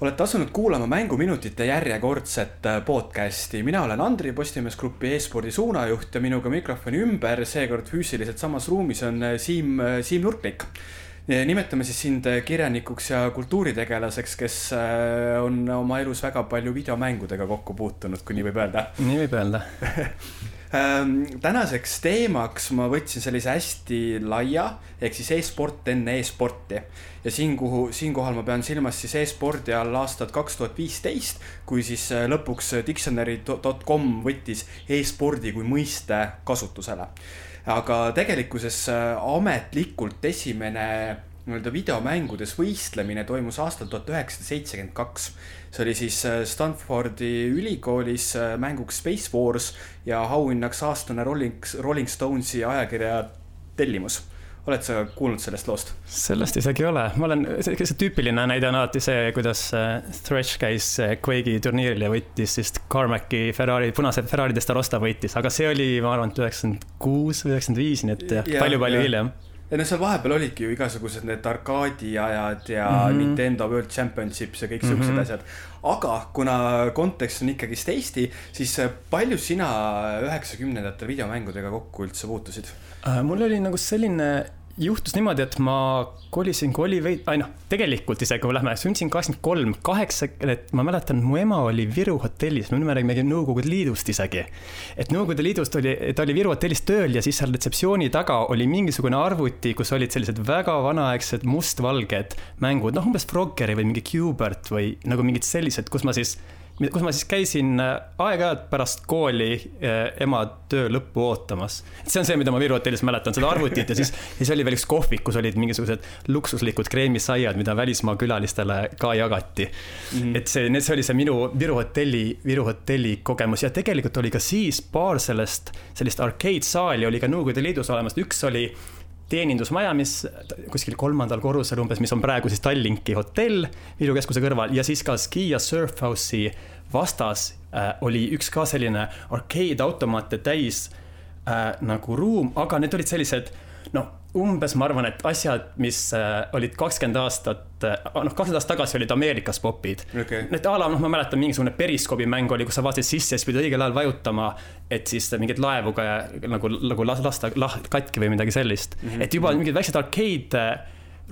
olete asunud kuulama Mänguminutite järjekordset äh, podcasti. mina olen Andri, Postimees Grupi e-spordi suunajuht ja minuga mikrofoni ümber, seekord füüsiliselt samas ruumis on äh, Siim, äh, Siim Nurknik. nimetame siis sind kirjanikuks ja kultuuritegelaseks, kes on oma elus väga palju videomängudega kokku puutunud, kui nii võib öelda. nii võib öelda tänaseks teemaks ma võtsin sellise hästi laia ehk siis e-sport enne e-sporti. ja siin, kuhu, siinkohal ma pean silmas siis e-spordi all aastat kaks tuhat viisteist, kui siis äh, lõpuks dictionary.com võttis e-spordi kui mõiste kasutusele. aga tegelikkuses äh, ametlikult esimene nii-öelda videomängudes võistlemine toimus aastal tuhat üheksasada seitsekümmend kaks. See oli siis äh, Stanfordi ülikoolis äh, mänguks Space Wars ja auhinnaks aastane Rolling, Rolling Stonesi ajakirja tellimus. Oled sa kuulnud sellest loost? sellest isegi ei ole, ma olen, see, tüüpiline näide on alati see, kuidas äh, Thresh käis Quake'i turniiril ja võitis siis Carmacki Ferrari, punase Ferrari Testarossa võitis, aga see oli, ma arvan, et üheksakümmend kuus või üheksakümmend viis, nii et palju-palju hiljem ja no seal vahepeal olidki ju igasugused need arkaadiajad ja mm -hmm. Nintendo World Championships ja kõik siuksed mm -hmm. asjad. aga kuna kontekst on ikkagist Eesti, siis palju sina üheksakümnendatel videomängudega kokku üldse puutusid äh,? mul oli nagu selline juhtus niimoodi, et ma kolisin, kui oli veidi, ei noh, tegelikult isegi kui me lähme, sündisin kaheksakümmend kolm, kaheksa, et ma mäletan, mu ema oli Viru hotellis, me räägime Nõukogude Liidust isegi. et Nõukogude Liidust oli, ta oli Viru hotellis tööl ja siis seal retseptsiooni taga oli mingisugune arvuti, kus olid sellised väga vanaaegsed mustvalged mängud, noh, umbes Froggeri või mingi Qbert või nagu mingid sellised, kus ma siis kus ma siis käisin äh, aeg-ajalt pärast kooli äh, ema töö lõppu ootamas. see on see, mida ma Viru hotellis mäletan, seda arvutit ja siis, siis oli veel üks kohvik, kus olid mingisugused luksuslikud kreemisaiad, mida välismaa külalistele ka jagati mm. et see, see oli see minu Viru hotelli, Viru hotelli kogemus ja tegelikult oli ka siis paar sellest, sellist arcade-saali oli ka Nõukogude Liidus olemas, üks oli teenindusmaja, mis kuskil kolmandal korrusel umbes, mis on praegu siis Tallinki hotell Viru keskuse kõrval ja siis ka Ski ja Surf House'i vastas äh, oli üks ka selline arcade automaate täis äh, nagu ruum, aga need olid sellised noh umbes ma arvan, et asjad, mis äh, olid kakskümmend aastat, äh, noh, kakskümmend aastat tagasi olid Ameerikas popid okay.. Need a la, noh, ma mäletan, mingisugune periskoobi mäng oli, kus sa vaatasid sisse ja siis pidid õigel ajal vajutama, et siis mingeid laevu ka nagu, nagu lasta lah, katki või midagi sellist mm. -hmm. et juba mingid väiksed arcade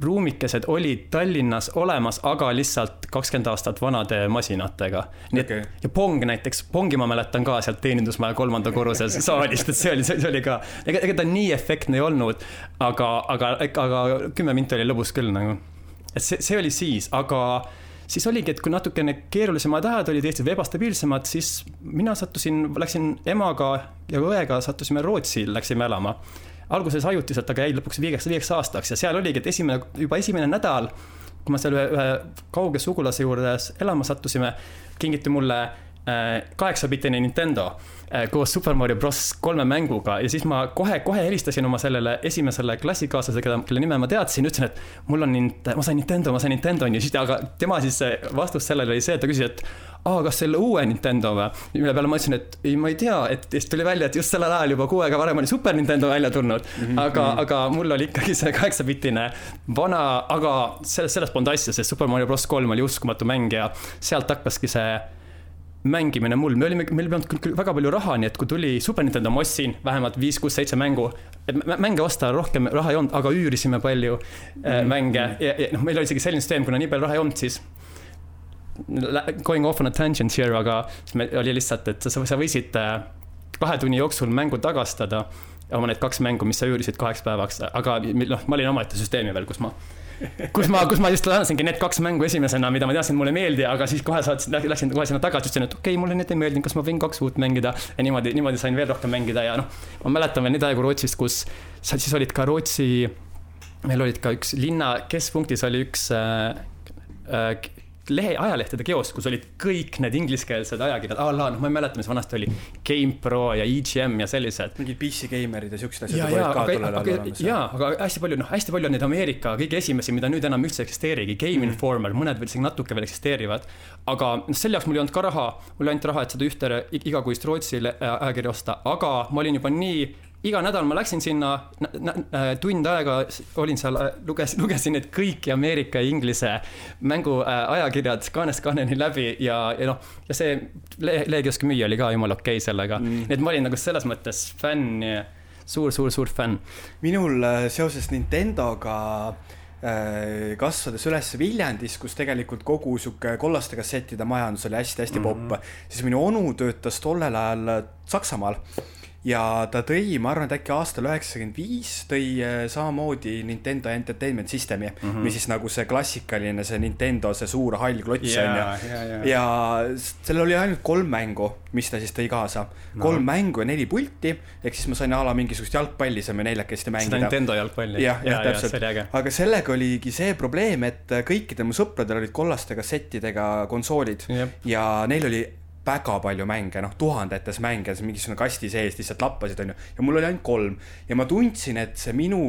ruumikesed olid Tallinnas olemas, aga lihtsalt kakskümmend aastat vanade masinatega. nii et okay. ja Pong näiteks, Pongi ma mäletan ka sealt teenindusmaja kolmanda korruse saalist, et see oli, see oli ka, ega, ega ta nii efektne ei olnud, aga, aga, aga kümme minti oli lõbus küll nagu. et see, see oli siis, aga siis oligi, et kui natukene keerulisemad ajad olid Eestis või ebastabiilsemad, siis mina sattusin, läksin emaga ja õega sattusime Rootsi, läksime elama alguses ajutiselt, aga jäi lõpuks viieks, viieks aastaks ja seal oligi, et esimene, juba esimene nädal, kui me seal ühe, ühe kauge sugulase juures elama sattusime, kingiti mulle äh, kaheksapitine Nintendo äh, koos Super Mario Bros. kolme mänguga. Ja siis ma kohe-kohe helistasin oma sellele esimesele klassikaaslasele, keda, kelle nime ma teadsin, ütlesin, et mul on ma sain Nintendo, ma sain Nintendo, on ju, siis aga tema siis vastus sellele oli see, et ta küsis, et aa, kas selle uue Nintendo või? mille peale ma ütlesin, et ei, ma ei tea, et siis tuli välja, et just sellel ajal juba kuu aega varem oli Super Nintendo välja tulnud mm. -hmm. aga -hmm. aga mul oli ikkagi see kaheksapitine vana, aga sellest, sellest polnud asja, sest Super Mario Bros kolm oli uskumatu mäng ja sealt hakkaski see mängimine mul, me olime, meil ei olnud küll, küll väga palju raha, nii et kui tuli Super Nintendo, ma ostsin vähemalt viis, kuus, seitse mängu. et mänge osta rohkem raha ei olnud, aga üürisime palju mm -hmm. mänge ja, ja noh, meil oli isegi selline süsteem, kuna nii palju raha ei olnud, siis going off on a tangent here, aga oli lihtsalt, et sa, sa võisid äh, kahe tunni jooksul mängu tagastada, oma need kaks mängu, mis sa üürisid kaheks päevaks, aga noh, ma olin omaette süsteemi veel, kus ma kus ma, kus ma just laenasingi need kaks mängu esimesena, mida ma teadsin, mulle ei meeldi, aga siis kohe saatsin, läksin kohe sinna tagasi, ütlesin, et okei okay,, mulle need ei meeldinud, kas ma võin kaks uut mängida. ja niimoodi, niimoodi sain veel rohkem mängida ja noh, ma mäletan veel neid aegu Rootsist, kus siis olid ka Rootsi, meil olid ka üks linna keskpunktis oli üks äh, äh, lehe, ajalehtede kiosk, kus olid kõik need ingliskeelsed ajakirjad, a la, noh, ma ei mäleta, mis vanasti oli, GamePro ja EGM ja sellised. mingid PC Gamerid ja siuksed asjad ja, ja, aga, aga, jaa, aga hästi palju, noh, hästi palju on neid Ameerika kõige esimesi, mida nüüd enam üldse eksisteerigi, Game mm. Informer, mõned veel isegi natuke veel eksisteerivad. aga selle jaoks mul ei olnud ka raha, mul oli ainult raha, et seda ühte igakuist Rootsi ajakirja osta, aga ma olin juba nii iga nädal ma läksin sinna, tund aega olin seal, lugesin, lugesin need kõik Ameerika ja Inglise mänguajakirjad kaanest kaaneni läbi ja, ja noh, ja see Leegioski müüja oli ka jumala okei okay sellega mm.. nii et ma olin nagu selles mõttes fänn ja suur, suur, suur fänn. minul äh, seoses Nintendoga äh, kasvades üles Viljandis, kus tegelikult kogu sihuke kollaste kassettide majandus oli hästi-hästi popp mm, -hmm. siis minu onu töötas tollel ajal Saksamaal ja ta tõi, ma arvan, et äkki aastal üheksakümmend viis tõi äh, samamoodi Nintendo Entertainment System'i mm, -hmm. mis siis nagu see klassikaline, see Nintendo, see suur hall klots on ju. ja, ja sellel oli ainult kolm mängu, mis ta siis tõi kaasa no.. kolm mängu ja neli pulti, ehk siis ma sain a la mingisugust jalgpalli saame neljakesti mängida. seda Nintendo jalgpalli. jah, jah, täpselt. aga sellega oligi see probleem, et kõikidel mu sõpradel olid kollaste kassettidega konsoolid Jep. ja neil oli väga palju mänge, noh, tuhandetes mänge, mingisugune kasti sees lihtsalt lappasid, onju. ja mul oli ainult kolm ja ma tundsin, et see minu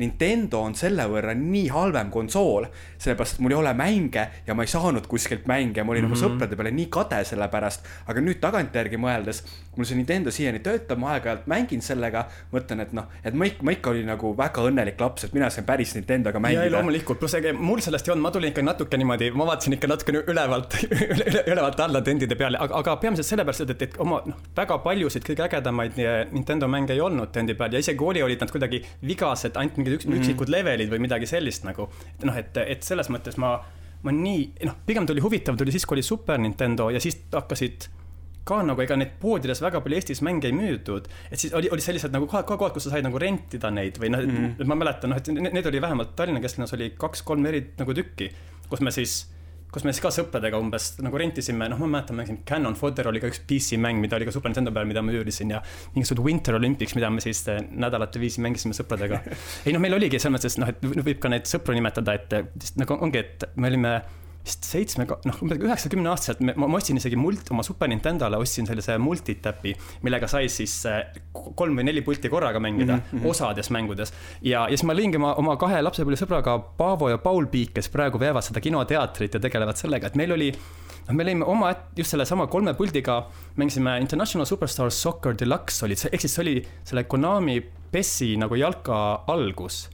Nintendo on selle võrra nii halvem konsool, sellepärast et mul ei ole mänge ja ma ei saanud kuskilt mänge, ma olin mm -hmm. oma sõprade peale nii kade selle pärast. aga nüüd tagantjärgi mõeldes, mul see Nintendo siiani töötab, ma aeg-ajalt mängin sellega, mõtlen, et noh, et ma ikka, ma ikka olin nagu väga õnnelik laps, et mina sain päris Nintendoga mängida. ja loomulikult, pluss ega mul sellest ei olnud, ma tulin ikka natuke niimoodi, ma vaatasin ikka natukene ülevalt ülevalt alla tendide peale, aga, aga peamiselt sellepärast, et, et oma noh, väga paljusid kõige ägedamaid Nintendo mänge ei olnud tendi peal ja isegi oli, olid nad kuidagi vigased, ainult mingid üks, mm -hmm. üksikud levelid või midagi sellist nagu. noh, et, et selles mõttes ma, ma nii, noh, pigem tuli huvitav, tuli siis, kui oli Super Nintendo ja siis hakkasid ka nagu ega neid poodides väga palju Eestis mänge ei müüdud. et siis oli, oli sellised nagu kohad, kohad, kus sa said nagu rentida neid või noh mm -hmm., ma mäletan, noh, et need oli vähemalt Tallinna kesklinnas oli kaks-kolm eri nagu tükki, kus me siis kus me siis ka sõpradega umbes nagu rentisime, noh, ma mäletan, mängisin Canon Fodder oli ka üks PC mäng, mida oli ka Super Nintendo peal, mida ma üürisin ja mingisugused Winter Olympics, mida me siis eh, nädalate viisi mängisime sõpradega. ei noh, meil oligi selles mõttes, noh, et võib ka neid sõpru nimetada, et nagu ongi, et me olime vist seitsme, noh, umbes üheksakümne aastaselt, ma, ma ostsin isegi mult-, oma Super Nintendole ostsin sellise multitäpi, millega sai siis eh, kolm või neli pulti korraga mängida mm -hmm. osades mängudes. ja, ja siis ma lõingi oma, oma kahe lapsepõlvesõbraga Paavo ja Paul Piik, kes praegu veavad seda kinoteatrit ja tegelevad sellega, et meil oli noh, me lõime oma, just sellesama kolme puldiga, mängisime International Superstar Soccer Deluxe oli see, ehk siis see oli selle Konami PES-i nagu jalka algus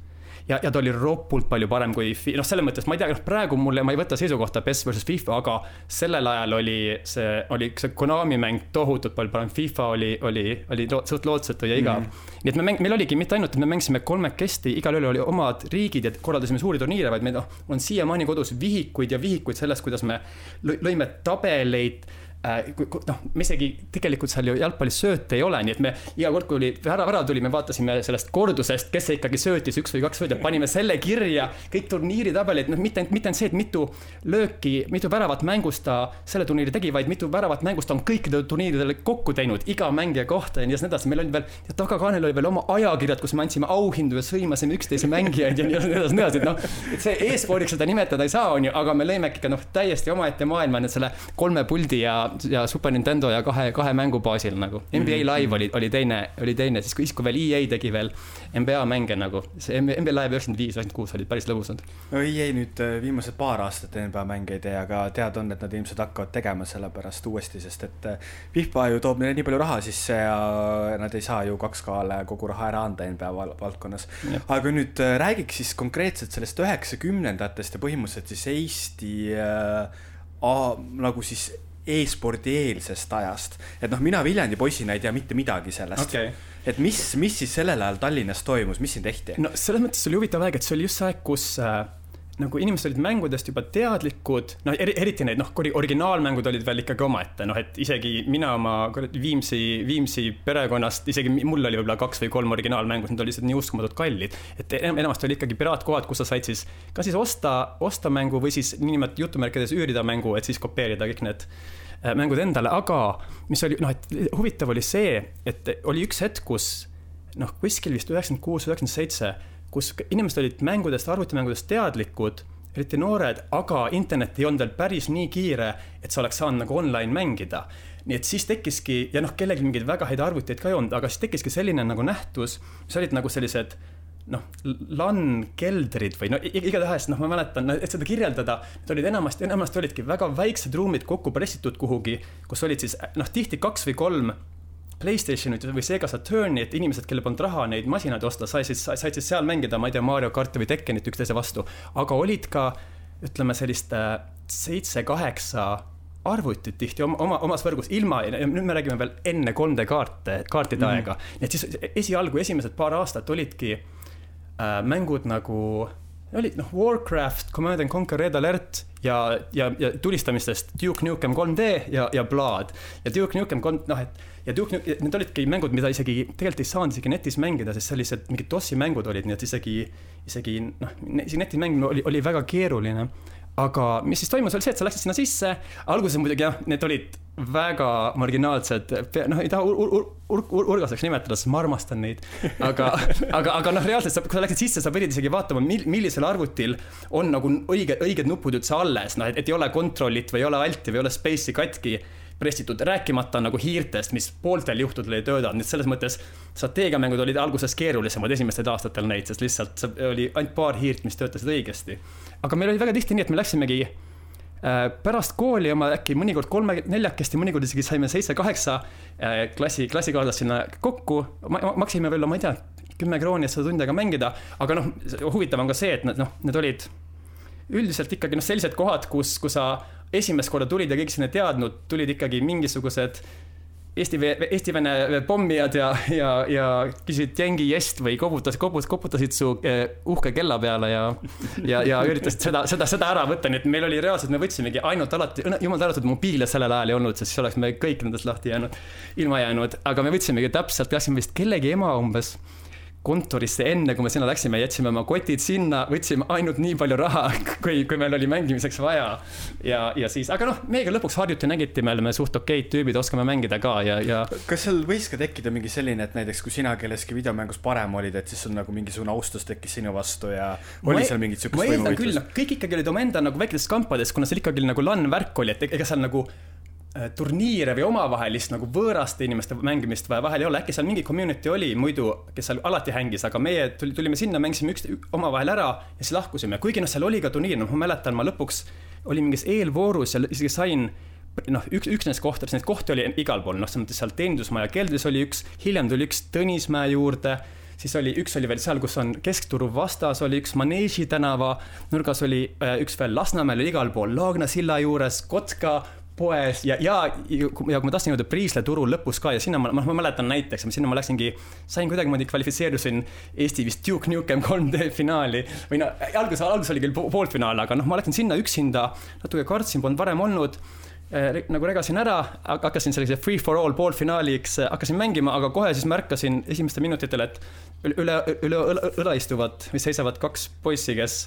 ja, ja ta oli ropult palju parem kui, noh, selles mõttes ma ei tea, noh, praegu mulle, ma ei võta seisukohta PES versus FIFA, aga sellel ajal oli see, oli see Konami mäng tohutult palju parem, FIFA oli, oli, oli suht lootsetu ja igav mm. -hmm. nii et me mäng-, meil oligi mitte ainult, et me mängisime kolmekesti, igalühel oli omad riigid ja korraldasime suuri turniire, vaid meil noh, on siiamaani kodus vihikuid ja vihikuid sellest, kuidas me lõime tabeleid noh, me isegi tegelikult seal ju jalgpallis sööte ei ole, nii et me iga kord, kui oli värav, värav tuli, me vaatasime sellest kordusest, kes ikkagi söötis üks või kaks sööti, panime selle kirja, kõik turniiritabelid, noh, mitte ainult, mitte ainult see, et mitu lööki, mitu väravat mängust ta selle turniiri tegi, vaid mitu väravat mängust ta on kõikidel turniiridel kokku teinud, iga mängija kohta ja nii edasi, meil oli veel, tagakaanel oli veel oma ajakirjad, kus me andsime auhindu ja sõimasime üksteise mängijaid ja nii edasi, nii edasi, et noh, et see e-spordiks seda nimetada ei saa, on ju, aga me lõime ikka noh, täiesti omaette maailma nüüd selle kolme puldi ja ja Super Nintendo ja kahe, kahe mängu baasil nagu. NBA mhm. Live oli, oli teine, oli teine, siis kui, siis kui veel EA tegi veel NBA mänge nagu. see NBA Live üheksakümmend viis, üheksakümmend kuus olid päris lõbusad. no EA nüüd äh, viimased paar aastat NBA mänge ei tee, aga teada on, et nad ilmselt hakkavad tegema sellepärast uuesti, sest et äh, FIFA ju toob neile nii palju raha sisse ja nad ei saa ju 2K-le kogu raha ära anda NBA valdkonnas. aga nüüd äh, räägiks siis konkreetselt sellest üheksakümnendatest ja põhimõtteliselt siis Eesti äh, A, nagu siis e-spordi eelsest ajast. et noh, mina Viljandi poisina ei tea mitte midagi sellest okay.. et mis, mis siis sellel ajal Tallinnas toimus, mis siin tehti? no selles mõttes oli huvitav aeg, et see oli just see aeg, kus äh, nagu inimesed olid mängudest juba teadlikud, noh eri, eriti need noh, originaalmängud olid veel ikkagi omaette, noh et isegi mina oma Viimsi, Viimsi perekonnast, isegi mul oli võib-olla kaks või kolm originaalmängu, need olid lihtsalt nii uskumatult kallid. et enamasti oli ikkagi piraatkohad, kus sa said siis, kas siis osta, osta mängu või siis niinimetatud jutumärkides üürida mängu, et siis kopeerida kõik need äh, mängud endale, aga mis oli, noh, et huvitav oli see, et oli üks hetk, kus noh, kuskil vist üheksakümmend kuus, üheksakümmend seitse kus inimesed olid mängudest, arvutimängudest teadlikud, eriti noored, aga internet ei olnud veel päris nii kiire, et sa oleks saanud nagu online mängida. nii et siis tekkiski, ja noh, kellelgi mingeid väga häid arvuteid ka ei olnud, aga siis tekkiski selline nagu nähtus, mis olid nagu sellised noh, LAN-keldrid või no igatahes, noh, ma mäletan, et seda kirjeldada, need olid enamasti, enamasti olidki väga väiksed ruumid kokku pressitud kuhugi, kus olid siis noh, tihti kaks või kolm Playstationit või Sega Saturni, et inimesed, kellel polnud raha neid masinaid osta, sai siis, said siis seal mängida, ma ei tea, Mario karti või Tekkenit üksteise vastu. aga olid ka, ütleme sellist äh, seitse-kaheksa arvutid tihti oma, oma, omas võrgus ilma, nüüd me räägime veel enne 3D kaarte, kaartide mm. aega. nii et siis esialgu esimesed paar aastat olidki äh, mängud nagu, olid noh, Warcraft, Command and Conquer Red Alert ja, ja, ja tulistamistest Duke Nukem 3D ja, ja Blood. ja Duke Nukem 3, noh, et ja Duke Nukem, need olidki mängud, mida isegi tegelikult ei saanud isegi netis mängida, sest sellised mingid DOS-i mängud olid, nii et isegi, isegi noh, isegi netis mängimine oli, oli väga keeruline. Aga mis siis toimus, oli see, et sa läksid sinna sisse, alguses muidugi jah, need olid väga marginaalsed, noh, ei taha ur, ur, ur, ur, urgaseks nimetada, sest ma armastan neid. aga, aga, aga noh, reaalselt sa, kui sa läksid sisse, sa pidid isegi vaatama, mil, millisel arvutil on nagu õige, õiged nupud üldse alles, noh, et, ei ole control'it või ei ole alt'i või ei ole space'i katki pressitud, rääkimata nagu hiirtest, mis pooltel juhtudel ei töötanud, nii et selles mõttes strateegiamängud olid alguses keerulisemad esimestel aastatel neid, sest lihtsalt oli ainult paar hiirt, mis töötasid õigesti. aga meil oli väga tihti nii, et me läksimegi äh, pärast kooli oma äkki mõnikord kolme, neljakesti, mõnikord isegi saime seitse-kaheksa äh, klassi, klassikaaslast sinna kokku, maksime veel, ma ei tea, kümme krooni, et seda tundi aega mängida, aga noh, huvitav on ka see, et need noh, need olid üldiselt ikkagi noh, sellised kohad, kus, kus sa esimest korda tulid ja kõik sinna teadnud, tulid ikkagi mingisugused Eesti, Eesti-Vene pommijad ja, ja, ja küsisid jängi jest või koputas, koput-, koputasid su eh, uhke kella peale ja, ja, ja üritasid seda, seda, seda ära võtta, nii et meil oli reaalselt, me võtsimegi ainult alati, jumal tänatud, mobiile sellel ajal ei olnud, sest siis oleks me kõik nendest lahti jäänud, ilma jäänud, aga me võtsimegi täpselt, läksime vist kellegi ema umbes kontorisse enne, kui me sinna läksime, jätsime oma kotid sinna, võtsime ainult nii palju raha, kui, kui meil oli mängimiseks vaja. ja, ja siis, aga noh, meiega lõpuks harjuti, nägiti, me oleme suht okeid tüübid, oskame mängida ka ja, ja. kas seal võis ka tekkida mingi selline, et näiteks kui sina kelleski videomängus parem olid, et siis sul nagu mingisugune austus tekkis sinu vastu ja oli ma seal mingit siukest võimuvõitlust? ma eeldan küll, noh, kõik ikkagi olid omaenda nagu väikestes kampades, kuna seal ikkagi nagu LAN värk oli, et ega seal nagu turniire või omavahelist nagu võõraste inimeste mängimist vaja vahel ei ole, äkki seal mingi community oli muidu, kes seal alati hängis, aga meie tulime sinna, mängisime üks, omavahel ära ja siis lahkusime, kuigi noh, seal oli ka turniir, noh, ma mäletan, ma lõpuks olin mingis eelvoorus ja isegi sain noh, üks, üks nendest kohtadest, neid kohti oli igal pool, noh, selles mõttes seal teenindusmaja keldris oli üks, hiljem tuli üks Tõnismäe juurde siis oli, üks oli veel seal, kus on keskturu vastas, oli üks Maneeži tänava nurgas oli äh, üks veel Lasnamäel oli igal pool, Laagna silla juures, Kotka, poes ja, ja, ja kui ma tahtsin jõuda Priisle turu lõpus ka ja sinna ma, ma, ma mäletan näiteks, sinna ma läksingi, sain kuidagimoodi kvalifitseerusin Eesti vist Duke Nukem 3D finaali või no alguses, alguses oli küll poolfinaal, aga noh, ma läksin sinna üksinda, natuke kartsin, polnud varem olnud eh, nagu regasin ära, hakkasin sellise free for all poolfinaaliks, eh, hakkasin mängima, aga kohe siis märkasin esimestel minutitel, et üle, üle õla istuvad või seisavad kaks poissi, kes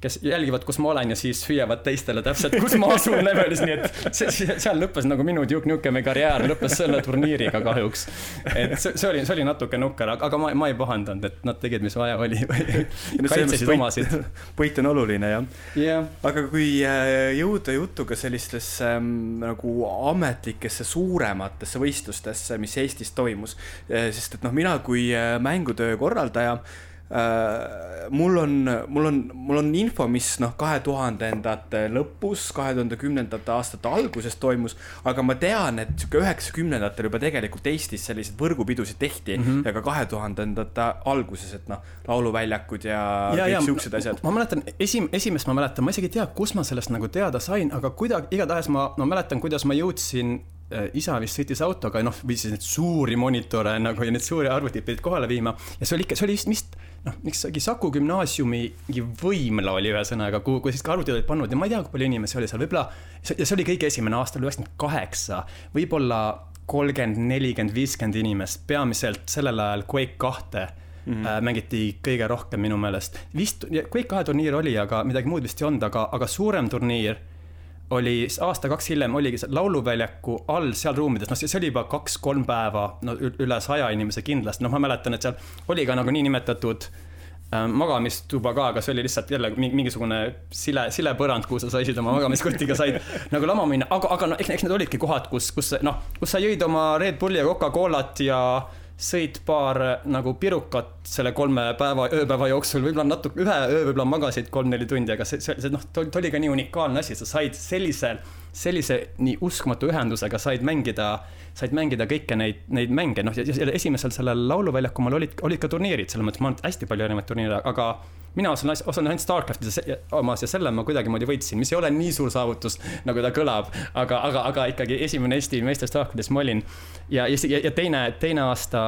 kes jälgivad, kus ma olen ja siis hüüavad teistele täpselt, kus ma asun levelis, nii et see, seal lõppes nagu minu Duke Nukemi karjäär lõppes selle turniiriga kahjuks. et see, see oli, see oli natuke nukker, aga ma, ma ei pahandanud, et nad tegid, mis vaja oli kaitsesid omasid. võit on oluline jah yeah.. aga kui äh, jõuda jutuga sellistesse ähm, nagu ametlikesse suurematesse võistlustesse, mis Eestis toimus, äh, sest et noh, mina kui äh, mängutöö korraldaja Äh, mul on, mul on, mul on info, mis noh, kahe tuhandendate lõpus, kahe tuhande kümnendate aastate alguses toimus, aga ma tean, et sihuke üheksakümnendatel juba tegelikult Eestis selliseid võrgupidusid tehti mm -hmm. ja ka kahe tuhandendate alguses, et noh, lauluväljakud ja, ja kõik siuksed asjad. ma mäletan esim-, esimest ma mäletan, ma isegi ei tea, kust ma sellest nagu teada sain, aga kuidagi, igatahes ma, ma mäletan, kuidas ma jõudsin Äh, isa vist sõitis autoga, noh, või siis neid suuri monitore nagu ja neid suuri arvuteid pidid kohale viima ja see oli ikka, see oli vist, vist noh, mingi Saku gümnaasiumi võimla oli ühesõnaga, kuhu, kuhu siis ka arvutid olid pannud ja ma ei tea, kui palju inimesi oli seal, võib-olla. ja see oli kõige esimene aasta, oli üheksakümmend kaheksa, võib-olla kolmkümmend, nelikümmend, viiskümmend inimest, peamiselt sellel ajal Quake kahte Mm -hmm. Äh, mängiti kõige rohkem minu meelest, vist Quake kahe turniir oli, aga midagi muud vist ei olnud, aga, aga suurem turniir oli aasta-kaks hiljem oligi lauluväljaku all seal ruumides, noh, see oli juba kaks-kolm päeva, no üle saja inimese kindlasti, noh, ma mäletan, et seal oli ka nagu niinimetatud äh, magamistuba ka, aga see oli lihtsalt jälle mingisugune sile, silepõrand, kuhu sa saisid oma magamiskotiga said nagu lama minna, aga, aga no eks, eks need olidki kohad, kus, kus noh, kus sa jõid oma Red Bulli ja Coca-Colat ja sõid paar nagu pirukat selle kolme päeva, ööpäeva jooksul, võib-olla natuke, ühe öö võib-olla magasid kolm-neli tundi, aga see, see, see noh, ta oli ka nii unikaalne asi, sa said sellise, sellise nii uskumatu ühendusega said mängida, said mängida kõiki neid, neid mänge, noh, ja, ja esimesel sellel lauluväljakul mul olid, olid ka turniirid, selles mõttes ma olen hästi palju erinevaid turniire, aga mina osalen, osalen ainult Starcraftis omas ja selle ma kuidagimoodi võitsin, mis ei ole nii suur saavutus, nagu ta kõlab. aga, aga, aga ikkagi esimene Eesti meister Starcraftis ma olin. ja, ja, ja teine, teine aasta,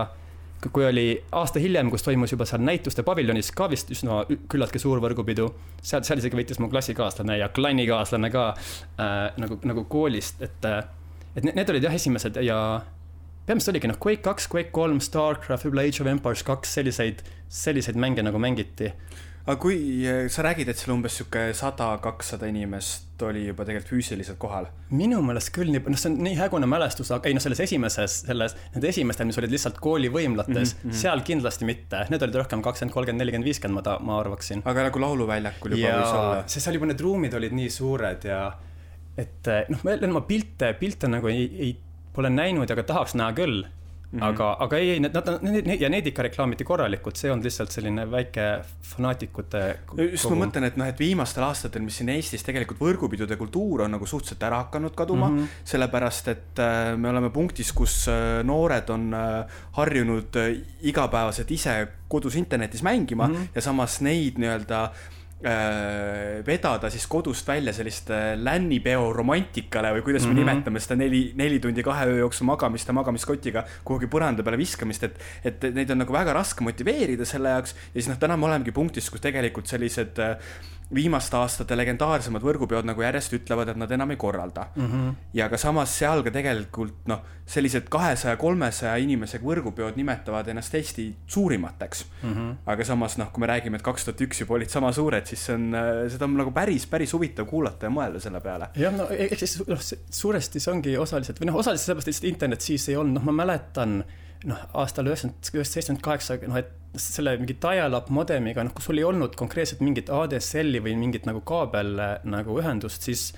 kui oli aasta hiljem, kus toimus juba seal näituste paviljonis ka vist üsna küllaltki suur võrgupidu. seal, seal isegi võitis mu klassikaaslane ja klannikaaslane ka äh, nagu, nagu koolist, et, et need, need olid jah, esimesed ja peamiselt oligi noh, Quake kaks, Quake kolm, Starcraft, võib-olla Age of Empires kaks, selliseid, selliseid mänge nagu mängiti aga kui sa räägid, et seal umbes sihuke sada, kakssada inimest oli juba tegelikult füüsiliselt kohal? minu meelest küll, noh, see on nii hägune mälestus, aga ei noh, selles esimeses, selles, need esimestel, mis olid lihtsalt kooli võimlates mm, -hmm. seal kindlasti mitte, need olid rohkem kakskümmend, kolmkümmend, nelikümmend, viiskümmend, ma ta-, ma arvaksin. aga nagu lauluväljakul juba ja, võis olla? sest seal juba need ruumid olid nii suured ja et noh, ma pilte, pilte nagu ei, ei, pole näinud, aga tahaks näha küll Mm -hmm. aga, aga ei, ei, nad, nad, need ja neid ikka reklaamiti korralikult, see on lihtsalt selline väike fanaatikute. just ma mõtlen, et noh, et viimastel aastatel, mis siin Eestis tegelikult võrgupidude kultuur on nagu suhteliselt ära hakanud kaduma mm, -hmm. sellepärast et äh, me oleme punktis, kus äh, noored on äh, harjunud äh, igapäevaselt ise kodus internetis mängima mm -hmm. ja samas neid nii-öelda vedada siis kodust välja sellist lännipeo romantikale või kuidas mm -hmm. me nimetame seda neli, neli tundi kahe öö jooksul magamist ja magamiskotiga kuhugi põranda peale viskamist, et, et neid on nagu väga raske motiveerida selle jaoks ja siis noh, täna me olemegi punktis, kus tegelikult sellised äh, viimaste aastate legendaarsemad võrgupeod nagu järjest ütlevad, et nad enam ei korralda mm. -hmm. ja ka samas seal ka tegelikult noh, sellised kahesaja, kolmesaja inimesega võrgupeod nimetavad ennast Eesti suurimateks mm. -hmm. aga samas noh, kui me räägime, et kaks tuhat üks juba olid sama suured, siis see on, seda on nagu päris, päris huvitav kuulata ja mõelda selle peale. jah, no ehk siis noh, suuresti see ongi osaliselt või noh, osaliselt sellepärast, et internet siis ei olnud, noh, ma mäletan noh, aastal üheksakümmend, seitsekümmend kaheksa, noh, et selle mingi dial-up modemiga, noh, kus sul ei olnud konkreetselt mingit ADSL-i või mingit nagu kaabel nagu ühendust, siis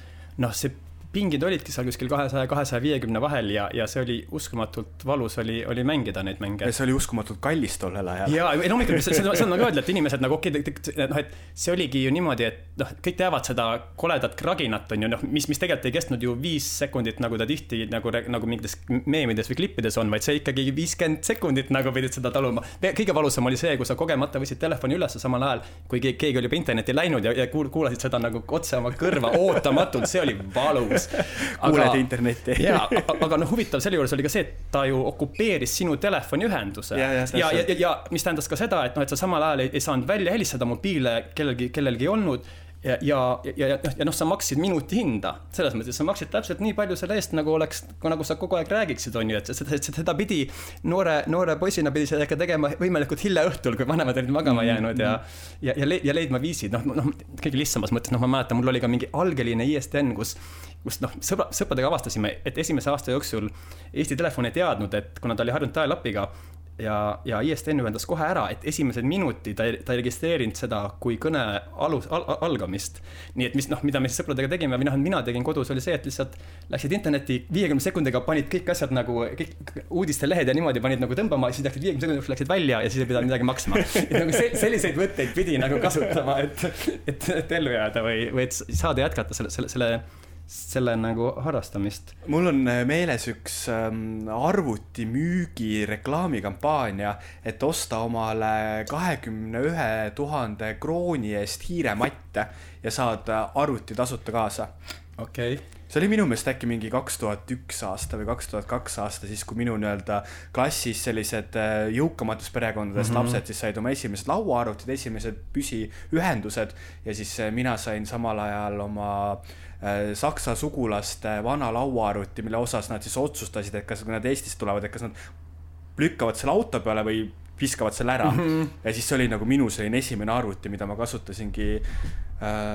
noh, see pingid olidki seal kuskil kahesaja, kahesaja viiekümne vahel ja, ja see oli uskumatult valus oli, oli mängida neid mänge. see oli uskumatult kallis tollel ajal. ja, ei loomulikult, see, see on nagu öelda, et inimesed nagu okei okay,, noh, et see oligi ju niimoodi, et noh, kõik teavad seda koledat kraginat, on ju, noh, mis, mis tegelikult ei kestnud ju viis sekundit, nagu ta tihti nagu, nagu mingites meemides või klippides on, vaid see ikkagi viiskümmend sekundit nagu pidid seda taluma. kõige valusam oli see, kui sa kogemata võtsid telefoni üles samal ajal, kui keegi oli juba internetti läinud ja, ja kuulasid seda nagu otse oma kõrva ootamatult, see oli valus olemas. kuuled internetti. jaa, aga noh, huvitav selle juures oli ka see, et ta ju okupeeris sinu telefoniühenduse. ja, ja, ja, ja, ja mis tähendas ka seda, et noh, et sa samal ajal ei, ei saanud välja helistada, mobiile kellelgi, kellelgi ei olnud ja, ja, ja, ja, ja noh, sa maksid minuti hinda, selles mõttes sa maksid täpselt nii palju selle eest, nagu oleks, nagu sa kogu aeg räägiksid, on ju, et seda, seda pidi noore, noore poisina pidi seda ikka tegema võimalikult hilja õhtul, kui vanemad olid magama mm -hmm. jäänud ja ja, ja, ja leidma viisid, noh, noh, kõige lihtsamas mõttes, noh, ma mäletan, mul oli ka mingi algeline ISDN, kus kus noh, sõbra, sõpradega avastasime, et esimese aasta jooksul Eesti Telefon ei teadnud, et kuna ta oli harjunud dial-up'iga, ja, ja ISDN ühendas kohe ära, et esimesed minutid ta ei, ta ei registreerinud seda kui kõne alus al,, algamist. nii et mis noh, mida me siis sõpradega tegime või noh, mina tegin kodus, oli see, et lihtsalt läksid internetti viiekümne sekundiga, panid kõik asjad nagu, kõik uudistelehed ja niimoodi panid nagu tõmbama, siis läksid viiekümne sekundi jooksul läksid välja ja siis ei pidanud midagi maksma. et nagu see, selliseid võtteid pidi nagu kasutama, et, et, et ellu jääda või, või et saada jätkata selle, selle, selle selle nagu harrastamist. mul on äh, meeles üks ähm, arvutimüügi reklaamikampaania, et osta omale kahekümne ühe tuhande krooni eest hiirematte ja saada arvuti tasuta kaasa. okei okay see oli minu meelest äkki mingi kaks tuhat üks aasta või kaks tuhat kaks aasta, siis kui minu nii-öelda klassis sellised äh, jõukamatest perekondadest mm -hmm. lapsed siis said oma esimesed lauaarvutid, esimesed püsiühendused ja siis äh, mina sain samal ajal oma äh, saksa sugulaste vana lauaarvuti, mille osas nad siis otsustasid, et kas, kui nad Eestisse tulevad, et kas nad lükkavad selle auto peale või viskavad selle ära mm. -hmm. ja siis see oli nagu minu selline esimene arvuti, mida ma kasutasingi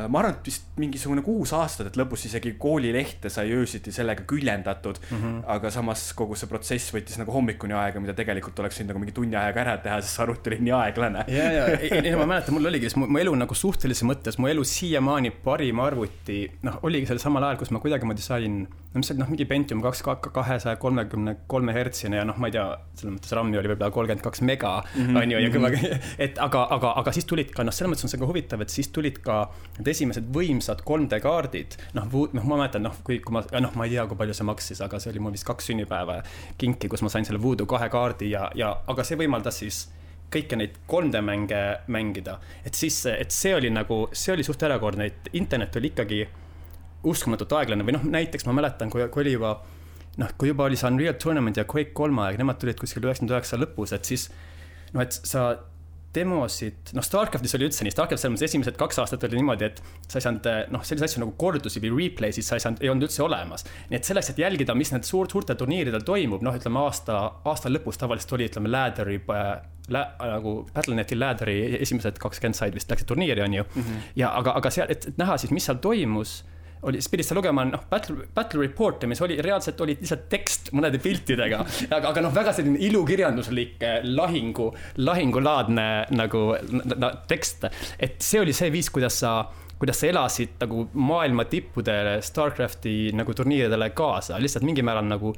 ma arvan, et vist mingisugune kuus aastat, et lõpus isegi koolilehte sai öösiti sellega küljendatud mm. -hmm. aga samas kogu see protsess võttis nagu hommikuni aega, mida tegelikult oleks võinud nagu mingi tunni ajaga ära teha, sest see arvuti oli nii aeglane. ja, ja, ei, ma mäletan, mul oligi, mu, mu elu nagu suhtelises mõttes, mu elu siiamaani parim arvuti, noh, oligi sel samal ajal, kus ma kuidagimoodi sain no mis see noh, mingi Pentium kaks kahesaja kolmekümne kolme hertsine ja noh, ma ei tea, selles mõttes RAM-i oli võib-olla kolmkümmend kaks mega mm, on ju, ja küll, mhm. et aga, aga, aga siis tulid ka, noh, selles mõttes on see ka huvitav, et siis tulid ka need esimesed võimsad 3D kaardid. noh, noh, ma mäletan, noh, kui, kui ma, noh, ma ei tea, kui palju see maksis, aga see oli mul vist kaks sünnipäeva kinki, kus ma sain selle Voodoo kahe kaardi ja, ja, aga see võimaldas siis kõiki neid 3D mänge mängida. et siis, et see oli nagu, see oli suht erakordne, et internet oli ikkagi uskumatult aeglane või noh, näiteks ma mäletan, kui, kui oli juba noh, kui juba oli see Unreal Tournament ja Quake kolme aeg, nemad tulid kuskil üheksakümne üheksa lõpus, et siis noh, et sa demosid, noh, Starcraftis oli üldse nii, Starcraft selles mõttes esimesed kaks aastat oli niimoodi, et sa ei saanud, noh, selliseid asju nagu kordusi või replay'sid sa ei saanud, ei olnud üldse olemas. nii et selleks, et jälgida, mis need suur, suurtel turniiridel toimub, noh, ütleme aasta, aasta lõpus tavaliselt oli, ütleme, Laderi äh, lä, nagu Battle.net'i Laderi esimesed kakskümmend said vist läksid turniiri, on ju mm. -hmm. ja aga, aga seal, et näha siis, mis seal toimus oli, siis pidid sa lugema noh, battle, battle report'e, mis oli reaalselt olid lihtsalt tekst mõnede piltidega. aga, aga noh, väga selline ilukirjanduslik eh, lahingu, lahingulaadne nagu na, tekst. et see oli see viis, kuidas sa kuidas sa elasid nagu maailma tippudele Starcrafti nagu turniiridele kaasa, lihtsalt mingil määral nagu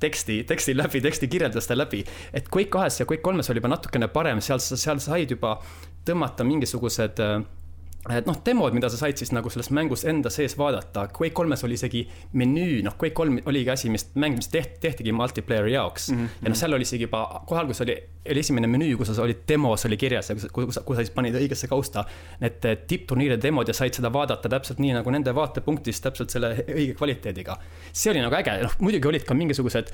teksti, teksti läbi, teksti kirjelduste läbi. et Quake kahes ja Quake kolmes oli juba natukene parem, seal, seal said juba tõmmata mingisugused äh, et noh, demod, mida sa said siis nagu selles mängus enda sees vaadata, Quake kolmes oli isegi menüü, noh, Quake kolm oligi asi, mis mängimist tehti, tehtigi multiplayer'i jaoks mm. -hmm. ja noh, seal oli isegi juba, kohe alguses oli, oli esimene menüü, kus sa olid demos oli kirjas ja kus, kus, kus sa siis panid õigesse kausta need eh, tippturniiride demod ja said seda vaadata täpselt nii nagu nende vaatepunktist, täpselt selle õige kvaliteediga. see oli nagu äge, noh, muidugi olid ka mingisugused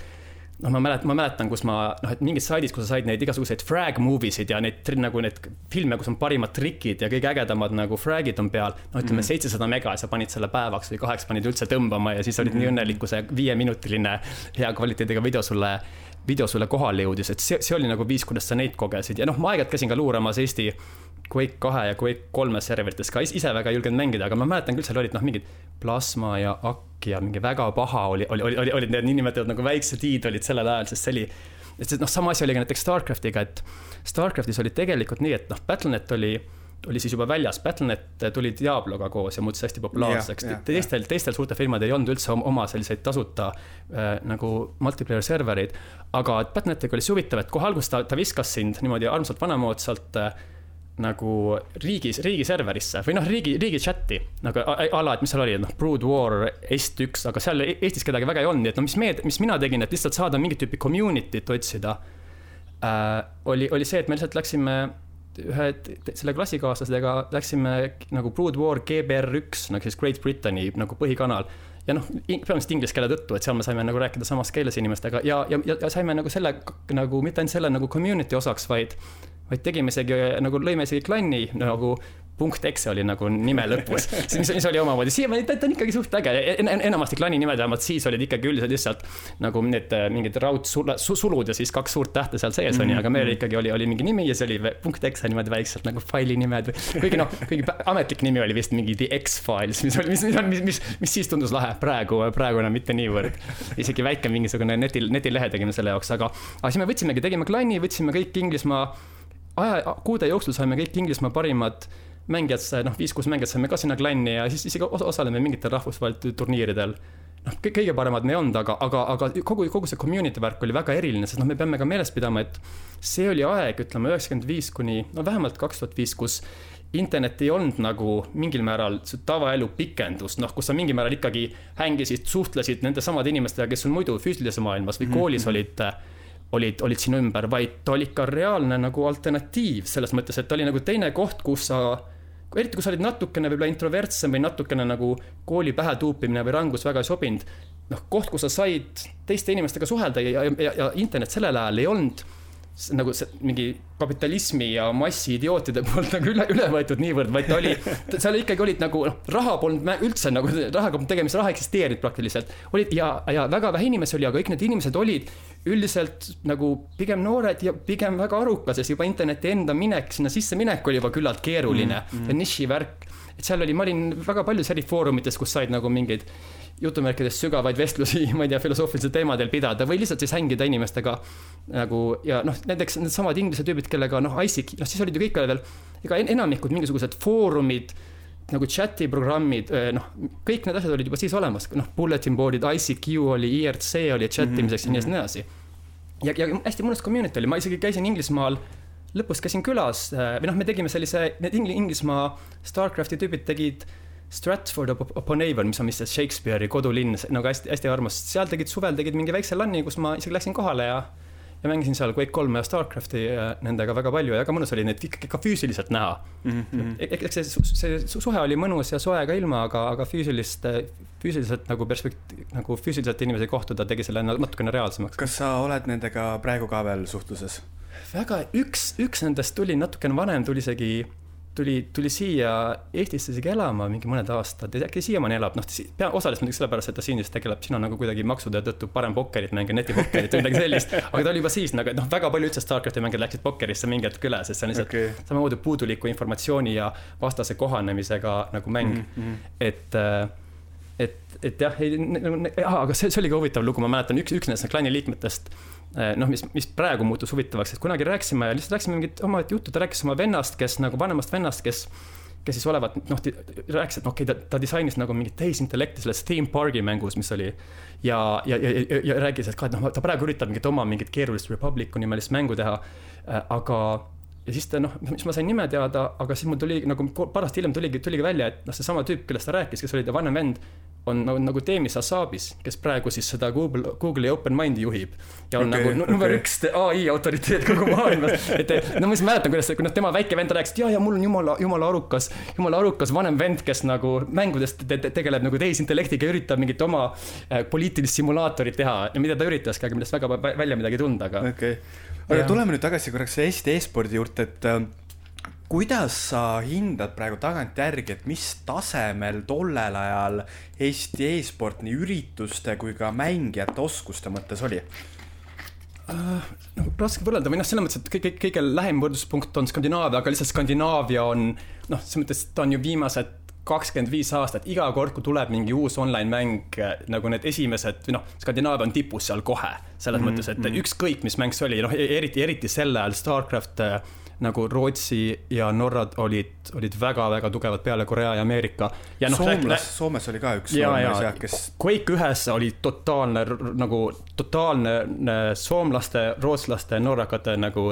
noh, ma mäletan, ma mäletan, kus ma noh, et mingis saidis, kus sa said neid igasuguseid frag movie sid ja neid nagu need filme, kus on parimad trikid ja kõige ägedamad nagu frag'id on peal. no ütleme mhm. seitsesada mm -hmm. mega ja sa panid selle päevaks või kaheks panid üldse tõmbama ja siis olid mm -hmm. nii mhm. õnnelik, kui see viieminutiline hea kvaliteediga video sulle video sulle kohale jõudis, et see, see oli nagu viis, kuidas sa neid kogesid ja noh, ma aeg-ajalt käisin ka luuramas Eesti Quake kahe ja Quake kolme serverites ka ise väga ei julgenud mängida, aga ma mäletan küll, seal olid noh, mingid plasma ja akk ja mingi väga paha oli, oli, oli, oli, olid need niinimetatud nagu väiksed i-d olid sellel ajal, sest see oli. et noh, sama asi oli ka näiteks Starcraftiga, et Starcraftis oli tegelikult nii, et noh, Battle.net oli oli siis juba väljas, Battle.net tuli Diabloga koos ja muutus hästi populaarseks yeah,. Yeah, teistel yeah., teistel suurtel firmadel ei olnud üldse oma selliseid tasuta äh, nagu multiplayer servereid. aga Battle.netiga oli see huvitav, et kohe alguses ta, ta viskas sind niimoodi armsalt vanamoodsalt äh, nagu riigis, riigi serverisse või noh, riigi, riigi chat'i nagu a la, et mis seal oli, noh, Brood War Est1, aga seal Eestis kedagi väga ei olnud, nii et no mis meie, mis mina tegin, et lihtsalt saada mingit tüüpi community't otsida äh,. oli, oli see, et me lihtsalt läksime ühe selle klassikaaslasega läksime nagu Brood War GBR1 nagu siis Great Britan'i nagu põhikanal ja noh, peamiselt inglise keele tõttu, et seal me saime nagu rääkida samas keeles inimestega ja, ja, ja saime nagu selle nagu mitte ainult selle nagu community osaks, vaid vaid tegime isegi nagu lõime isegi klanni nagu punkt exe oli nagu nime lõpus, mis, mis oli omamoodi, siiamaani ta, ta on ikkagi suht äge en,, enamasti klanni nimed vähemalt siis olid ikkagi üldiselt lihtsalt nagu need äh, mingid raudsulud ja siis kaks suurt tähte seal sees on ju, aga meil mhm. ikkagi oli, oli mingi nimi ja see oli punkt exe niimoodi väikselt nagu faili nimed või. kuigi noh, kuigi ametlik nimi oli vist mingi The X-Files, mis oli, mis, mis, mis, mis, mis siis tundus lahe, praegu, praegu enam mitte niivõrd. isegi väike mingisugune netil, netilehe tegime selle jaoks, aga, aga siis me võtsimegi, tegime klanni, võtsime kõik Inglismaa aja, kuude jooksul saime kõik Inglismaa parimad mängijad, noh, viis-kuus mängijat saime ka sinna klanni ja siis isegi osaleme mingitel rahvusvahelistel turniiridel. noh, kõige paremad me ei olnud, aga, aga, aga kogu, kogu see community värk oli väga eriline, sest noh, me peame ka meeles pidama, et see oli aeg, ütleme üheksakümmend viis kuni, no vähemalt kaks tuhat viis, kus internet ei olnud nagu mingil määral tavaelu pikendus, noh, kus sa mingil määral ikkagi hängisid, suhtlesid nende samade inimestega, kes sul muidu füüsilises maailmas või koolis mm -hmm. olid olid, olid sinu ümber, vaid ta oli ikka reaalne nagu alternatiiv selles mõttes, et ta oli nagu teine koht, kus sa eriti kui sa olid natukene võib-olla introvertsem või natukene nagu kooli pähe tuupimine või rangus väga ei sobinud. noh, koht, kus sa said teiste inimestega suhelda ja, ja, ja, internet sellel ajal ei olnud nagu see mingi kapitalismi ja massiidiootide poolt nagu üle, üle võetud niivõrd, vaid ta oli, seal ikkagi olid nagu noh, raha polnud üldse nagu, rahaga tegemist, raha eksisteerinud praktiliselt. olid ja, ja väga vähe inimesi oli, aga kõik need inimesed olid üldiselt nagu pigem noored ja pigem väga arukad, sest juba interneti enda minek, sinna sisse minek oli juba küllalt keeruline mm, -hmm. ja nišivärk. et seal oli, ma olin väga paljudes eri foorumites, kus said nagu mingeid jutumärkides sügavaid vestlusi, ma ei tea, filosoofilistel teemadel pidada või lihtsalt siis hängida inimestega nagu ja noh, näiteks needsamad inglise tüübid, kellega noh, ICQ, noh siis olid ju kõik veel, ega enamikud mingisugused foorumid nagu chat'i programmid, noh, kõik need asjad olid juba siis olemas, noh, bulletin board'id, ICQ oli, IRC oli chat imiseks mm -hmm. ja nii edasi. ja, ja hästi mõnus community oli, ma isegi käisin Inglismaal, lõpus käisin külas või noh, me tegime sellise, need Inglismaa Starcrafti tüübid tegid Stratford upon Avon, mis on vist Shakespeare'i kodulinn, nagu hästi, hästi armas, seal tegid suvel tegid mingi väikse LAN-i, kus ma isegi läksin kohale ja ja mängisin seal Quake kolme ja Starcrafti nendega väga palju ja väga mõnus oli neid ikkagi ka füüsiliselt näha mm. -hmm. eks see, see suhe oli mõnus ja soe ka ilma, aga, aga füüsilist, füüsiliselt nagu perspekt-, nagu füüsiliselt inimesi kohtuda tegi selle natukene reaalsemaks. kas sa oled nendega praegu ka veel suhtluses? väga, üks, üks nendest tuli natukene vanem, tuli isegi tuli, tuli siia Eestisse isegi elama mingi mõned aastad ja äkki siiamaani elab, noh, pea, osaliselt muidugi sellepärast, et ta siin siis tegeleb, siin on nagu kuidagi maksude tõttu parem pokkerit mängida, netipokkerit või midagi sellist. aga ta oli juba siis nagu, noh, väga palju üldse Starcrafti mängijad läksid pokkerisse mingi hetk üle, sest see on lihtsalt okay. samamoodi puuduliku informatsiooni ja vastase kohanemisega nagu mäng mm. -hmm. et, äh, et, et jah, ei, aga see, see oli ka huvitav lugu, ma mäletan, üks, üks nendest klanni liikmetest Eh, noh, mis, mis praegu muutus huvitavaks, et kunagi rääkisime, lihtsalt rääkisime mingit omaette juttu, ta rääkis oma vennast, kes nagu vanemast vennast, kes kes siis olevat, noh, rääkis, et okei okay,, ta, ta disainis nagu mingit tehisintellekti selles Theme Park'i mängus, mis oli. ja, ja, ja, ja, ja rääkis, et ka, et noh, ta praegu üritab mingit oma mingit keerulist Republicu nimelist mängu teha. Äh, aga, ja siis ta noh, siis ma sain nime teada, aga siis mul tuli nagu paar aastat hiljem tuligi, tuligi välja, et noh, seesama tüüp, kellest ta rääkis, kes oli ta vanem vend on nagu, nagu Teemis Asabis, kes praegu siis seda Google, Google'i OpenMind'i juhib. ja on okay, nagu number okay. üks ai autoriteet kogu maailmas. et no ma siis mäletan, kuidas, kuidas tema väike vend rääkis, et ja, ja mul on jumala, jumala arukas, jumala arukas vanem vend, kes nagu mängudes te te tegeleb nagu tehisintellektiga ja üritab mingit oma äh, poliitilist simulaatorit teha. ja mida ta üritaski, aga millest väga välja midagi ei tulnud, aga. okay., aga tuleme nüüd tagasi korraks Eesti e-spordi juurde, et äh, kuidas sa hindad praegu tagantjärgi, et mis tasemel tollel ajal Eesti e-sport nii ürituste kui ka mängijate oskuste mõttes oli? Nagu raske võrrelda või noh, selles mõttes, et kõige, kõige lähem võrdluspunkt on Skandinaavia, aga lihtsalt Skandinaavia on noh, selles mõttes ta on ju viimased kakskümmend viis aastat, iga kord, kui tuleb mingi uus online mäng, nagu need esimesed, või noh, Skandinaavia on tipus seal kohe. selles mm -hmm. mõttes, et mhm. ükskõik, mis mäng see oli, noh, eriti, eriti sel ajal Starcraft nagu Rootsi ja Norra olid, olid väga-väga tugevad peale Korea ja Ameerika. ja noh, Soomlas, Soomes oli ka üks ja, kes. Quake ühes oli totaalne nagu totaalne äh, soomlaste, rootslaste, norrakate nagu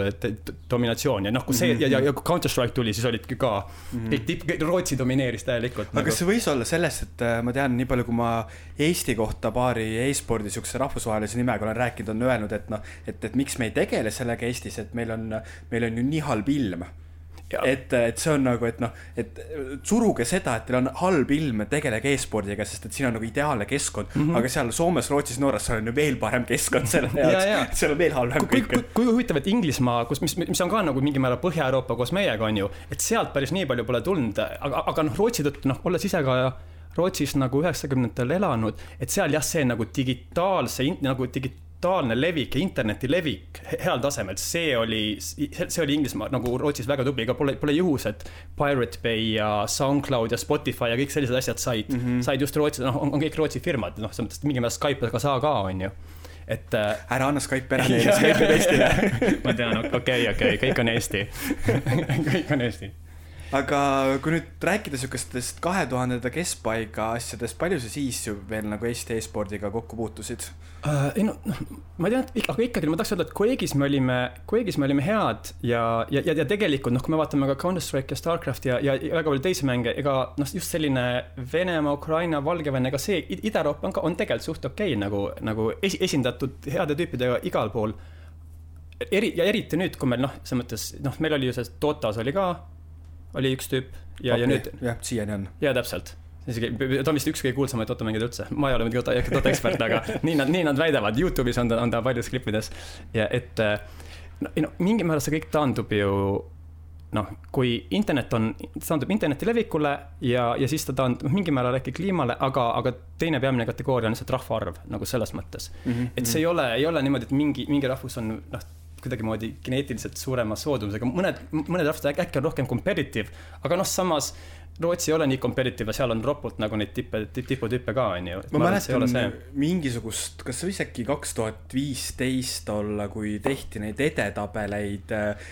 dominatsioon ja noh, kui see mm -hmm. ja, ja, ja Counter Strike tuli, siis olidki ka mm -hmm. kõik tipp, Rootsi domineeris täielikult. aga nagu. kas see võis olla sellest, et äh, ma tean, nii palju, kui ma Eesti kohta paari e-spordi siukse rahvusvahelise nimega olen rääkinud, on öelnud, et noh, et, et miks me ei tegele sellega Eestis, et meil on, meil on ju nii halb ilm et, et see on nagu, et noh, et suruge seda, et teil on halb ilm, tegelege e-spordiga, sest et siin on nagu ideaalne keskkond mm. -hmm. aga seal Soomes, Rootsis, Norras, seal on ju veel parem keskkond selle jaoks seal on veel halvem kõik. kui, kui huvitav, et Inglismaa, kus, mis, mis on ka nagu mingil määral Põhja-Euroopa koos meiega, on ju, et sealt päris nii palju pole tulnud, aga, aga noh, Rootsi tõttu noh, olles ise ka Rootsis nagu üheksakümnendatel elanud, et seal jah, see nagu digitaalse, nagu digi-, digitaalne levik ja interneti levik heal tasemel, see oli, see oli Inglismaa nagu Rootsis väga tubli, ega pole, pole juhus, et Pirate Bay ja SoundCloud ja Spotify ja kõik sellised asjad said mm, -hmm. said just Rootsis, noh, on, kõik Rootsi firmad, noh, selles mõttes mingil määral Skype ega saa ka, on ju et äh,. ära anna Skype'i ära neile, Skype on Eestile ma tean, okei okei kõik on Eesti kõik on Eesti aga kui nüüd rääkida sihukestest kahe tuhandenda keskpaiga asjadest, palju sa siis veel nagu Eesti e-spordiga kokku puutusid uh,? ei no, noh, ma tean, aga ikkagi ma tahaks öelda, et Quake'is me olime, Quake'is me olime head ja, ja, ja, ja tegelikult noh, kui me vaatame ka Counter Strike ja Starcraft ja, ja väga palju teisi mänge, ega noh, just selline Venemaa, Ukraina, Valgevene, ega see Ida-Euroopa on ka, on tegelikult suht okei okay, nagu, nagu esi, esindatud heade tüüpidega igal pool eri, ja eriti nüüd, kui meil noh, selles mõttes noh, meil oli ju see Dotas oli ka oli üks tüüp ja okay., ja nüüd. jah, siiani on. jaa, täpselt isegi, ta on vist üks kõige kuulsamaid automängijaid üldse, ma ei ole muidugi auto, auto ekspert, aga nii nad, nii nad väidavad, Youtube'is on ta, on ta paljudes klippides ja et no, ei no mingil määral see kõik taandub ju noh, kui internet on, taandub interneti levikule ja, ja siis ta taandub mingil määral äkki kliimale, aga, aga teine peamine kategooria on lihtsalt rahvaarv nagu selles mõttes mm. -hmm. et see ei ole, ei ole niimoodi, et mingi, mingi rahvus on noh, kuidagimoodi geneetiliselt suurema soodumusega, mõned, mõned rahvused äkki on rohkem competitive, aga noh, samas Rootsi ei ole nii competitive ja seal on ropult nagu neid tippe, tiputüppe ka, on ju. ma mäletan mingisugust, kas see võis äkki kaks tuhat viisteist olla, kui tehti neid edetabeleid äh,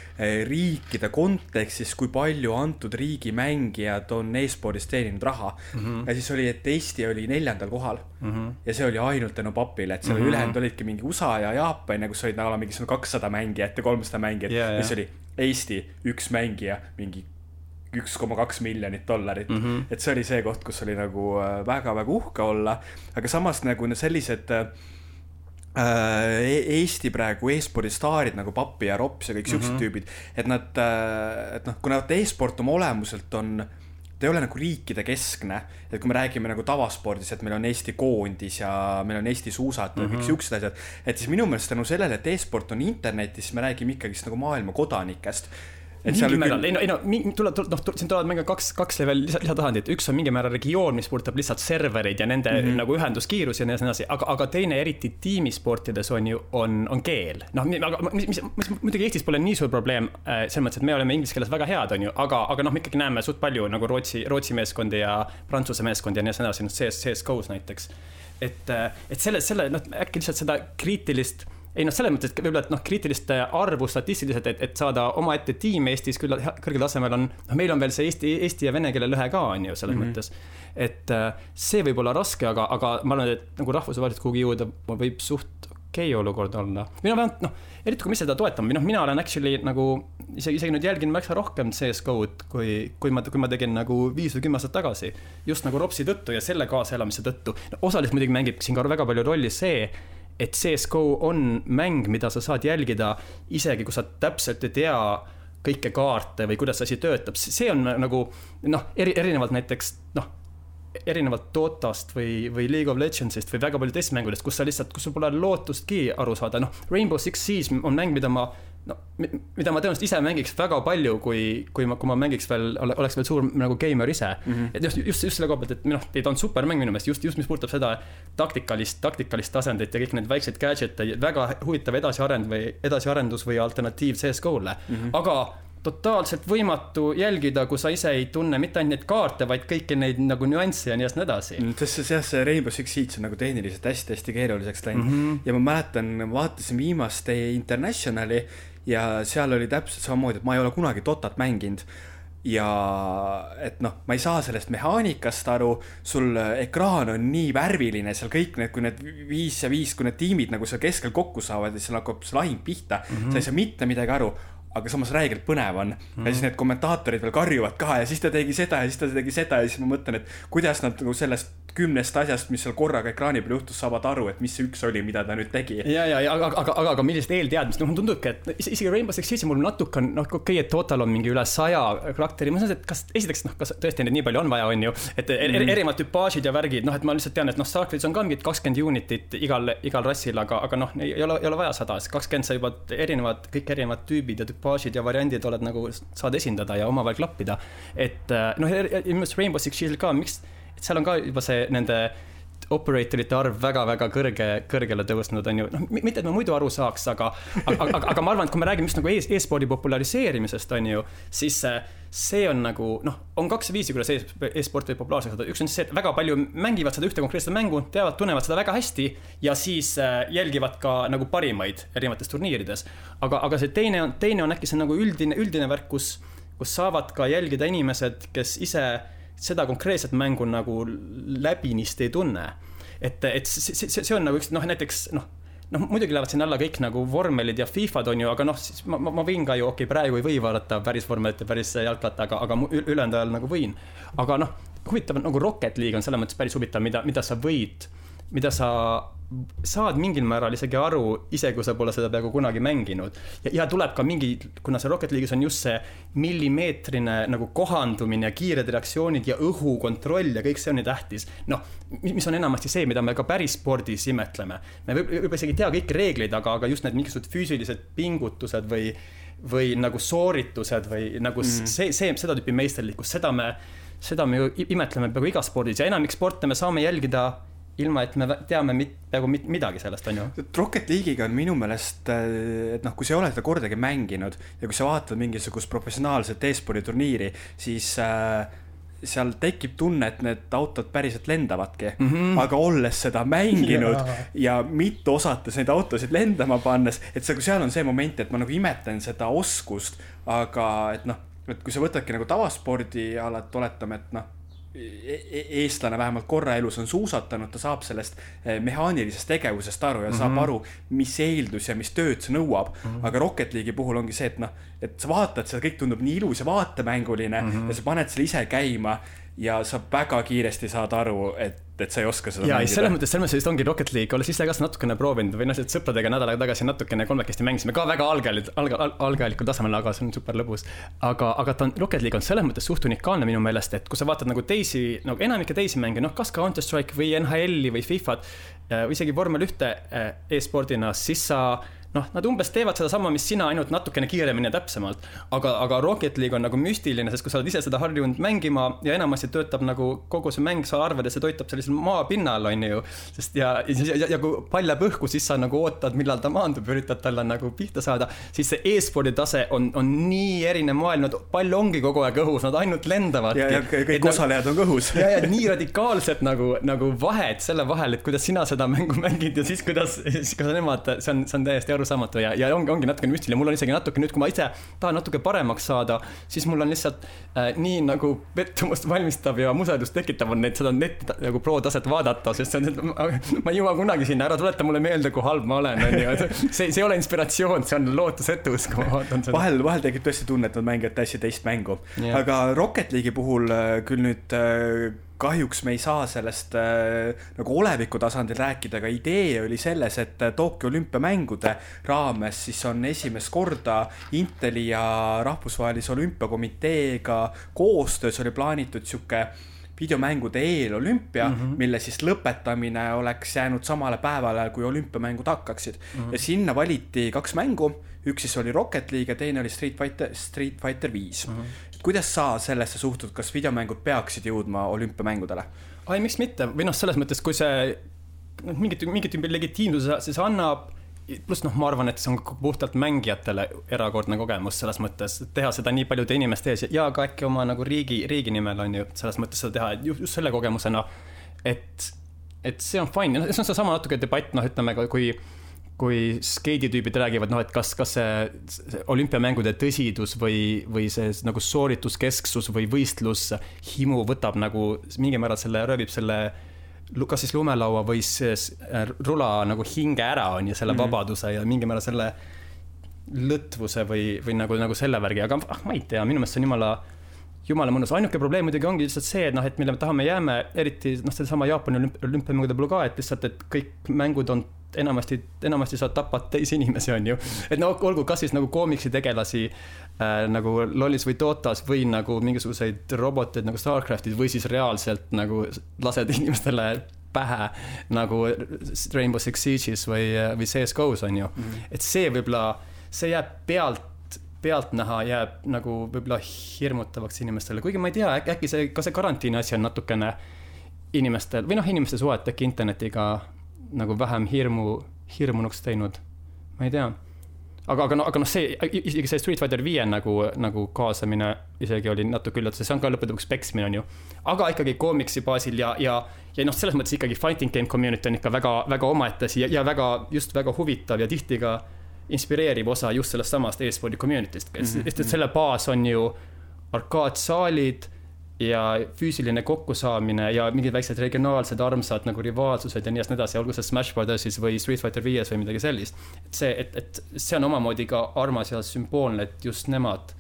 riikide kontekstis, kui palju antud riigi mängijad on e-spordis teeninud raha mm. -hmm. ja siis oli, et Eesti oli neljandal kohal mm. -hmm. ja see oli ainult tänu papile, et seal mm -hmm. ülejäänud olidki mingi USA ja Jaapan ja kus olid nagu mingisugune kakssada mängijat ja kolmsada mängijat yeah,. ja siis oli Eesti üks mängija, mingi üks koma kaks miljonit dollarit mm. -hmm. et see oli see koht, kus oli nagu väga-väga äh, uhke olla, aga samas nagu sellised äh, e-, Eesti praegu e-spordi staarid nagu Pappi ja Rops ja kõik siuksed mm -hmm. tüübid, et nad, äh, et noh, kuna e-sport oma olemuselt on ta ei ole nagu riikide keskne, et kui me räägime nagu tavaspordis, et meil on Eesti koondis ja meil on Eesti suusatajad mm -hmm., kõik siuksed asjad, et siis minu meelest tänu sellele, et e-sport on internetis, me räägime ikkagist nagu maailma kodanikest mingil määral, ei no, ei no tuleb, tuleb, noh, siin tulevad mängu kaks, kaks level lisa, lisatasandit, üks on mingil määral regioon, mis puudutab lihtsalt servereid ja nende mm -hmm. nagu ühenduskiirus ja nii edasi, aga, aga teine eriti tiimisportides on ju, on, on keel. noh, aga mis, mis, mis, muidugi Eestis pole nii suur probleem äh, selles mõttes, et me oleme inglise keeles väga head, on ju, aga, aga noh, me ikkagi näeme suht palju nagu Rootsi, Rootsi meeskondi ja Prantsuse meeskondi ja nii edasi, noh, CS, CS-GO-s näiteks. et, äh, et selle, selle, noh, äkki lihtsalt seda kriitilist ei noh, selles mõttes, et võib-olla, et noh, kriitilist arvu statistiliselt, et, et saada omaette tiim Eestis küll kõrgel tasemel on, noh, meil on veel see eesti, eesti ja vene keele lõhe ka, on ju, selles mm -hmm. mõttes. et äh, see võib olla raske, aga, aga ma arvan, et nagu rahvusvaheliselt kuhugi jõuda võib suht okei okay olukord olla. noh, vähemalt noh, eriti kui me seda toetame noh, mina olen actually nagu isegi, isegi nüüd jälginud märksa rohkem CS-GO-d, kui, kui ma, kui ma tegin nagu viis või kümme aastat tagasi. just nagu Ropsi tõttu ja selle kaaselamise tõttu no,. osaliselt muidugi mängib siin ka väga palju rolli see et CS-GO on mäng, mida sa saad jälgida isegi kui sa täpselt ei tea kõike kaarte või kuidas asi töötab, see on nagu noh, eri, erinevalt näiteks noh, erinevalt Dotast või, või League of Legendsist või väga paljudest mängudest, kus sa lihtsalt, kus sul pole lootustki aru saada, noh, Rainbow Six Siege on mäng, mida ma no mida ma tõenäoliselt ise mängiks väga palju, kui, kui ma, kui ma mängiks veel, oleks veel suur nagu geimer ise mm. -hmm. et just, just, just selle koha pealt, et noh, ta on super mäng minu meelest just, just mis puudutab seda taktikalist, taktikalist tasandit ja kõik need väiksed gadget'e, väga huvitav edasiarend või edasiarendus või alternatiiv CS-GO-le mm, -hmm. aga totaalselt võimatu jälgida, kui sa ise ei tunne mitte ainult neid kaarte, vaid kõiki neid nagu nüansse ja nii edasi. Mm, sest see jah, see Rainbow Six Siege on nagu tehniliselt hästi-hästi keeruliseks läinud mm -hmm. ja ma mäletan, vaatasin viimast Internationali ja seal oli täpselt samamoodi, et ma ei ole kunagi Dotat mänginud ja et noh, ma ei saa sellest mehaanikast aru, sul ekraan on nii värviline, seal kõik need, kui need viis ja viis, kui need tiimid nagu seal keskel kokku saavad ja seal hakkab see lahing pihta mm, -hmm. sa ei saa mitte midagi aru aga samas räigelt põnev on mm. -hmm. ja siis need kommentaatorid veel karjuvad ka ja siis ta tegi seda ja siis ta tegi seda ja siis ma mõtlen, et kuidas nad nagu sellest kümnest asjast, mis seal korraga ekraani peal juhtus, saavad aru, et mis see üks oli, mida ta nüüd tegi. ja, ja, ja aga, aga, aga, aga millised eelteadmised, noh, mulle tundubki, et isegi Rainbow Six Siege mul natuke on, noh, okei okay,, et Total on mingi üle saja karakteri, ma mõtlen, et kas esiteks, noh, kas tõesti neid nii palju on vaja, on ju, et mm -hmm. erinevad tüpaažid ja värgid, noh, et ma lihtsalt tean, et noh, Starcraft'is on ka mingid kakskümmend unitit igal, igal rassil, aga, aga noh, ei ole, ei ole vaja sada, sest kakskümmend sa juba erinevad, kõik erinevad tüübid ja tüpaažid ja variandid oled nagu, saad esindada ja omavahel klappida. et noh, minu meelest Rainbow Six Siege ka, miks, et seal on ka juba see nende operatorite arv väga-väga kõrge, kõrgele tõusnud, on ju, noh, mitte et ma muidu aru saaks, aga, aga, aga, aga ma arvan, et kui me räägime just nagu e-spordi populariseerimisest, on ju, siis see on nagu noh, on kaks viisi, kuidas e-sport võib populaarseks saada, üks on see, et väga palju mängivad seda ühte konkreetset mängu, teavad, tunnevad seda väga hästi ja siis äh, jälgivad ka nagu parimaid erinevates turniirides. aga, aga see teine on, teine on äkki see nagu üldine, üldine värk, kus, kus saavad ka jälgida inimesed, kes ise seda konkreetset mängu nagu läbinisti ei tunne. et, et see, see, see on nagu üks noh, näiteks noh, noh, muidugi lähevad sinna alla kõik nagu vormelid ja Fifad on ju, aga noh, siis ma, ma, ma võin ka ju, okei okay,, praegu ei või vaadata päris vormelit ja päris jalkat, aga, aga ülejäänud ajal nagu võin. aga noh, huvitav nagu Rocket League on selles mõttes päris huvitav, mida, mida sa võid, mida sa saad mingil määral isegi aru, isegi kui sa pole seda peaaegu kunagi mänginud. ja, tuleb ka mingi, kuna see Rocket League'is on just see millimeetrine nagu kohandumine ja kiired reaktsioonid ja õhukontroll ja kõik see on nii tähtis. noh, mis on enamasti see, mida me ka päris spordis imetleme. me võib-olla võib isegi ei tea kõiki reegleid, aga, aga just need mingisugused füüsilised pingutused või, või nagu sooritused või nagu mm. see, see, seda tüüpi meisterlikkus, seda me, seda me ju imetleme peaaegu igas spordis ja enamik sporte me saame jälgida ilma et me teame mit, peaaegu mit, midagi sellest, on ju. Rocket League'iga on minu meelest, äh, et noh, kui sa ei ole seda kordagi mänginud ja kui sa vaatad mingisugust professionaalset e-spordi turniiri, siis äh, seal tekib tunne, et need autod päriselt lendavadki mm. -hmm. aga olles seda mänginud ja, ja mitte osates neid autosid lendama pannes, et see, seal on see moment, et ma nagu imetlen seda oskust, aga et noh, et kui sa võtadki nagu tavaspordialat, oletame, et noh eestlane vähemalt korra elus on suusatanud, ta saab sellest eh, mehaanilisest tegevusest aru ja mm -hmm. saab mhm. aru, mis eeldus ja mis tööd see nõuab mm. -hmm. aga Rocket League'i puhul ongi see, et noh, et sa vaatad, seda kõik tundub nii ilus ja vaatemänguline mm -hmm. ja sa paned selle ise käima ja sa väga kiiresti saad aru, et, et sa ei oska seda ja, mängida. selles mõttes, selles mõttes vist ongi Rocket League, olles ise ka seda natukene proovinud või noh, et sõpradega nädal aega tagasi natukene kolmekesti mängisime ka väga algajal, alg-, algajalikul tasemel, aga see on super lõbus. aga, aga ta on, Rocket League on selles mõttes suht unikaalne minu meelest, et kui sa vaatad nagu teisi, nagu enamikke teisi mänge, noh, kas ka Counter Strike või NHL-i või Fifat äh, või isegi vormel ühte äh, e-spordina, siis sa noh, nad umbes teevad sedasama, mis sina, ainult natukene kiiremini ja täpsemalt. aga, aga Rocket League on nagu müstiline, sest kui sa oled ise seda harjunud mängima ja enamasti töötab nagu kogu see mäng, sa arvad, et see toitab sellisel maapinnal, on ju. sest ja, ja, ja, ja kui pall jääb õhku, siis sa nagu ootad, millal ta maandub, üritad talle nagu pihta saada. siis see e-spordi tase on, on nii erinev maailm, et pall ongi kogu aeg õhus, nad ainult lendavad. ja, ja kõik et, osalejad nagu, on ka õhus. ja, ja nii radikaalselt nagu, nagu vahed selle vahel, et kuidas sina seda mängu mängid ja siis kuidas, siis kuidas nemad, see on, see on täiesti arusaamatu ja, ja ongi, ongi natuke müstiline, mul on isegi natuke nüüd, kui ma ise tahan natuke paremaks saada, siis mul on lihtsalt äh, nii nagu pettumust valmistav ja musedust tekitav on neid, seda neti nagu pro taset vaadata, sest see on, ma ei jõua kunagi sinna, ära tuleta mulle meelde, kui halb ma olen, on ju, et see, see ei ole inspiratsioon, see on lootusetus, kui ma vaatan seda. vahel, vahel tekib tõesti tunne, et nad mängivad täiesti teist mängu, aga Rocket League'i puhul äh, küll nüüd äh, kahjuks me ei saa sellest äh, nagu oleviku tasandil rääkida, aga idee oli selles, et äh, Tokyo olümpiamängude raames siis on esimest korda Inteli ja Rahvusvahelise Olümpiakomiteega koostöös oli plaanitud sihuke videomängude eelolümpia mm, -hmm. mille siis lõpetamine oleks jäänud samale päevale, kui olümpiamängud hakkaksid mm. -hmm. ja sinna valiti kaks mängu, üks siis oli Rocket League ja teine oli Street Fighter, Street Fighter viis mm. -hmm kuidas sa sellesse suhtud, kas videomängud peaksid jõudma olümpiamängudele? ai, miks mitte, või noh, selles mõttes, kui see noh, mingit, mingit tüüpi legitiimsuse see annab, pluss noh, ma arvan, et see on puhtalt mängijatele erakordne kogemus selles mõttes, teha seda nii paljude inimeste ees ja ka äkki oma nagu riigi, riigi nimel on ju, selles mõttes seda teha just, just selle kogemusena, et, et see on fine, see on seesama natuke debatt, noh, ütleme, kui kui skeiditüübid räägivad, noh, et kas, kas see, olümpiamängude tõsidus või, või see nagu soorituskesksus või võistlushimu võtab nagu mingil määral selle, röövib selle kas siis lumelaua või siis äh, rula nagu hinge ära, on ju, selle mm -hmm. vabaduse ja mingil määral selle lõtvuse või, või nagu, nagu selle värgi, aga ah, ma ei tea, minu meelest see on jumala, jumala mõnus. ainuke probleem muidugi ongi lihtsalt see, et noh, et mille me tahame jääme, eriti noh, sedasama Jaapani olümpiamängude puhul ka, et lihtsalt, et kõik mängud on enamasti, enamasti sa tapad teisi inimesi, on ju. et no olgu, kas siis nagu koomiksi tegelasi äh, nagu LOL-is või Dotas või nagu mingisuguseid roboteid nagu Starcraftis või siis reaalselt nagu lased inimestele pähe nagu Rainbow Six Siege'is või, või CS GO-s on ju mm. -hmm. et see võib-olla, see jääb pealt pealtnäha jääb nagu võib-olla hirmutavaks inimestele, kuigi ma ei tea, äkki see, ka see karantiini asi on natukene inimestel või noh, inimeste suhet äkki internetiga nagu vähem hirmu, hirmunuks teinud. ma ei tea. aga, aga noh, aga noh, see, isegi see Street Fighter viie nagu, nagu kaasamine isegi oli natuke üllatus, see on ka lõppude lõpuks peksmine, on ju. aga ikkagi koomiksi baasil ja, ja, ja noh, selles mõttes ikkagi fighting game community on ikka väga, väga omaette asi ja, ja väga, just väga huvitav ja tihti ka inspireeriv osa just sellest samast e-spordi community'st, sest mm -hmm. selle baas on ju arkaadsaalid ja füüsiline kokkusaamine ja mingid väiksed regionaalsed armsad nagu rivaalsused ja nii edasi, olgu see Smash Brothersis või Street Fighter viies või midagi sellist. et see, et, et see on omamoodi ka armas ja sümboolne, et just nemad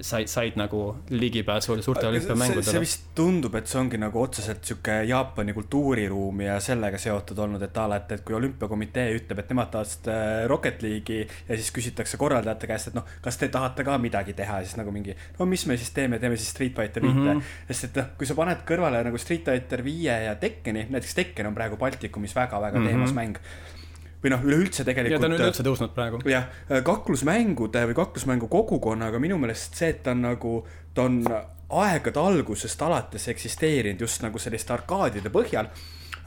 said, said nagu ligipääsu suurtele olümpiamängudele. see vist tundub, et see ongi nagu otseselt sihuke Jaapani kultuuriruumi ja sellega seotud olnud, et a la, et, et kui olümpiakomitee ütleb, et nemad tahavad äh, Rocket League'i ja siis küsitakse korraldajate käest, et noh, kas te tahate ka midagi teha ja siis nagu mingi, no mis me siis teeme, teeme siis Street Fighter viite mm. -hmm. sest et noh, kui sa paned kõrvale nagu Street Fighter viie ja Tekkeni, näiteks Tekken on praegu Baltikumis väga-väga mm -hmm. teemas mäng või noh, üleüldse tegelikult. ja ta on üleüldse tõusnud praegu. jah, kaklusmängude või kaklusmängu kogukonnaga minu meelest see, et ta on nagu, ta on aegade algusest alates eksisteerinud just nagu selliste arkaadide põhjal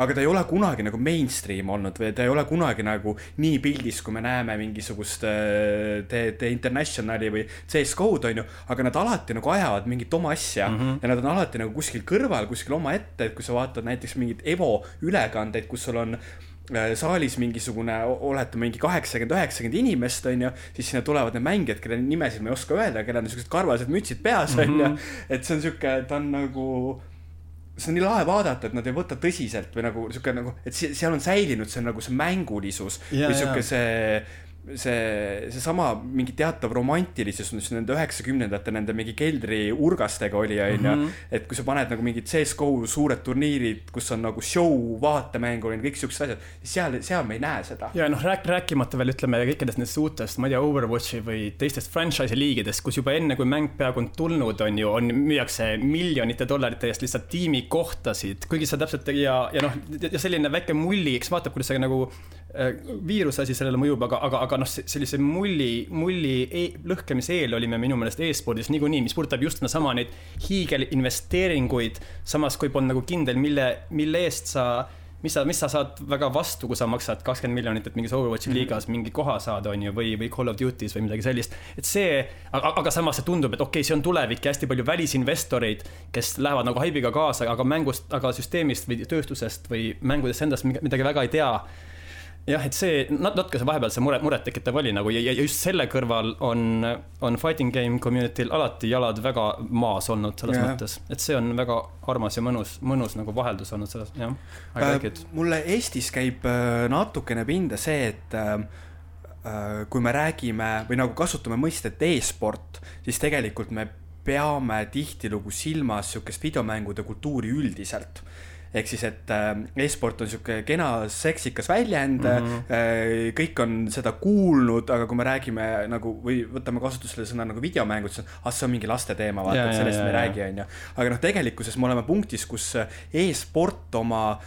aga ta ei ole kunagi nagu mainstream olnud või ta ei ole kunagi nagu nii pildis, kui me näeme mingisugust äh, The, The Internationali või CS GO-d onju, aga nad alati nagu ajavad mingit oma asja mm -hmm. ja nad on alati nagu kuskil kõrval, kuskil omaette, et kui sa vaatad näiteks mingeid Evo ülekandeid, kus sul on Äh, saalis mingisugune, oletame mingi kaheksakümmend, üheksakümmend inimest, onju, siis sinna tulevad need mängijad, kelle nimesid ma ei oska öelda, kellel on niisugused karvased mütsid peas, onju. Mhm. et see on sihuke, ta on nagu, see on nii lahe vaadata, et nad ei võta tõsiselt või nagu sihuke nagu, et seal on säilinud see nagu see mängulisus ja, või sihuke see see, seesama mingi teatav romantilisus, mis nende üheksakümnendate nende mingi keldriurgastega oli, onju. Mhm. et kui sa paned nagu mingid CS-GO suured turniirid, kus on nagu show, vaatemäng, on kõik siuksed asjad, siis seal, seal me ei näe seda. ja noh, rääk-, rääkimata veel ütleme kõikidest nendest uutest, ma ei tea, Overwatchi või teistest franchise'i liigidest, kus juba enne, kui mäng peaaegu on tulnud, on ju, on, müüakse miljonite dollarite eest lihtsalt tiimikohtasid, kuigi sa täpselt ja, ja noh, ja selline väike mulli, eks vaatab, kuidas see nagu viiruse asi sellele mõjub, aga, aga, aga noh, sellise mulli, mulli e lõhkemise eel olime minu meelest e-spordis niikuinii, mis puudutab just sedasama neid hiigelinvesteeringuid. samas, kui polnud nagu kindel, mille, mille eest sa, mis sa, mis sa saad väga vastu, kui sa maksad kakskümmend miljonit, et mingis Overwatchi -hmm. liigas mingi koha saada, on ju, või, või Call of Duty's või midagi sellist. et see, aga, aga samas see tundub, et okei okay,, see on tulevik ja hästi palju välisinvestoreid, kes lähevad nagu haibiga kaasa, aga mängust, aga süsteemist või tööstusest või mängudest endast midagi väga ei tea jah, et see nat-, natuke see vahepeal see mure, murettekitav oli nagu ja, ja just selle kõrval on, on fighting game community'l alati jalad väga maas olnud selles yeah. mõttes, et see on väga armas ja mõnus, mõnus nagu vaheldus olnud selles, jah äh,. mulle Eestis käib äh, natukene pinda see, et äh, äh, kui me räägime või nagu kasutame mõistet e-sport, siis tegelikult me peame tihtilugu silmas sihukest videomängude kultuuri üldiselt ehk siis, et äh, e-sport on sihuke kena seksikas väljend mm, -hmm. kõik on seda kuulnud, aga kui me räägime nagu või võtame kasutusele sõna nagu videomängud, siis ah, see on mingi laste teema, vaata, et sellest ja, me ei räägi, onju. aga noh, tegelikkuses me oleme punktis, kus e-sport oma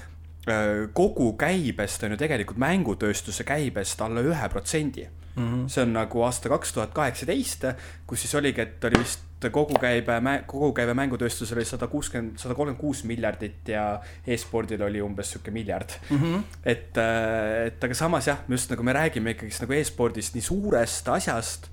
kogu käibest on ju tegelikult mängutööstuse käibest alla ühe protsendi mm. -hmm. see on nagu aasta kaks tuhat kaheksateist, kus siis oligi, et oli vist kogukäibe, kogukäive mängutööstusel oli sada kuuskümmend, sada kolmkümmend kuus miljardit ja e-spordil oli umbes sihuke miljard mm. -hmm. et, äh, et aga samas jah, just nagu me räägime ikkagist nagu e-spordist nii suurest asjast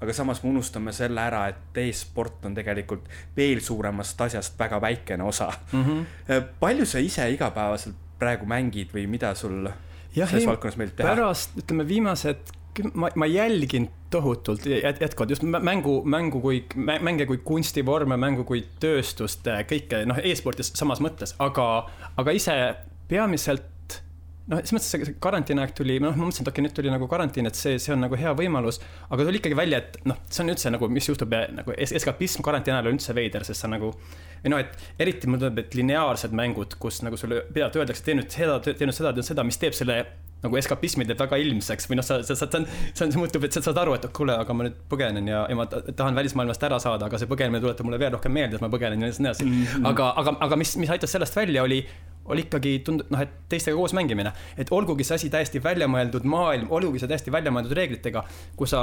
aga samas me unustame selle ära, et e-sport on tegelikult veel suuremast asjast väga väikene osa mm. -hmm. palju sa ise igapäevaselt praegu mängid või mida sul jah, selles valdkonnas meeldib teha? pärast, ütleme viimased ma, ma jälgin tohutult jätkuvalt just mängu, mängu kui, mänge kui kunstivorme, mängu kui tööstust, kõike noh e-sportis samas mõttes, aga, aga ise peamiselt noh, selles mõttes see karantiiniaeg tuli, noh, ma mõtlesin, et okei okay,, nüüd tuli nagu karantiin, et see, see on nagu hea võimalus. aga tuli ikkagi välja, et noh, see on üldse nagu, mis juhtub nagu es eskapism karantiini ajal on üldse veider, sest sa nagu. või noh, et eriti mulle tundub, et lineaarsed mängud, kus nagu sulle pidevalt öeldakse, tee nüüd seda, tee nüüd seda, tee seda, mis teeb selle nagu eskapismi teeb väga ilmseks või noh, sa, sa, sa, see on, see on, see muutub, et sa saad aru, et kuule, aga ma nüüd põgenen ja, ja ma tahan välismaailmast ära saada, aga see põgenemine tuletab mulle veel rohkem meelde, et ma põgenen ja nii edasi mm. aga, aga, aga mis, mis aitas sellest välja, oli, oli ikkagi tund-, noh, et teistega koos mängimine. et olgugi see asi täiesti väljamõeldud maailm, olgugi see täiesti väljamõeldud reeglitega, kui sa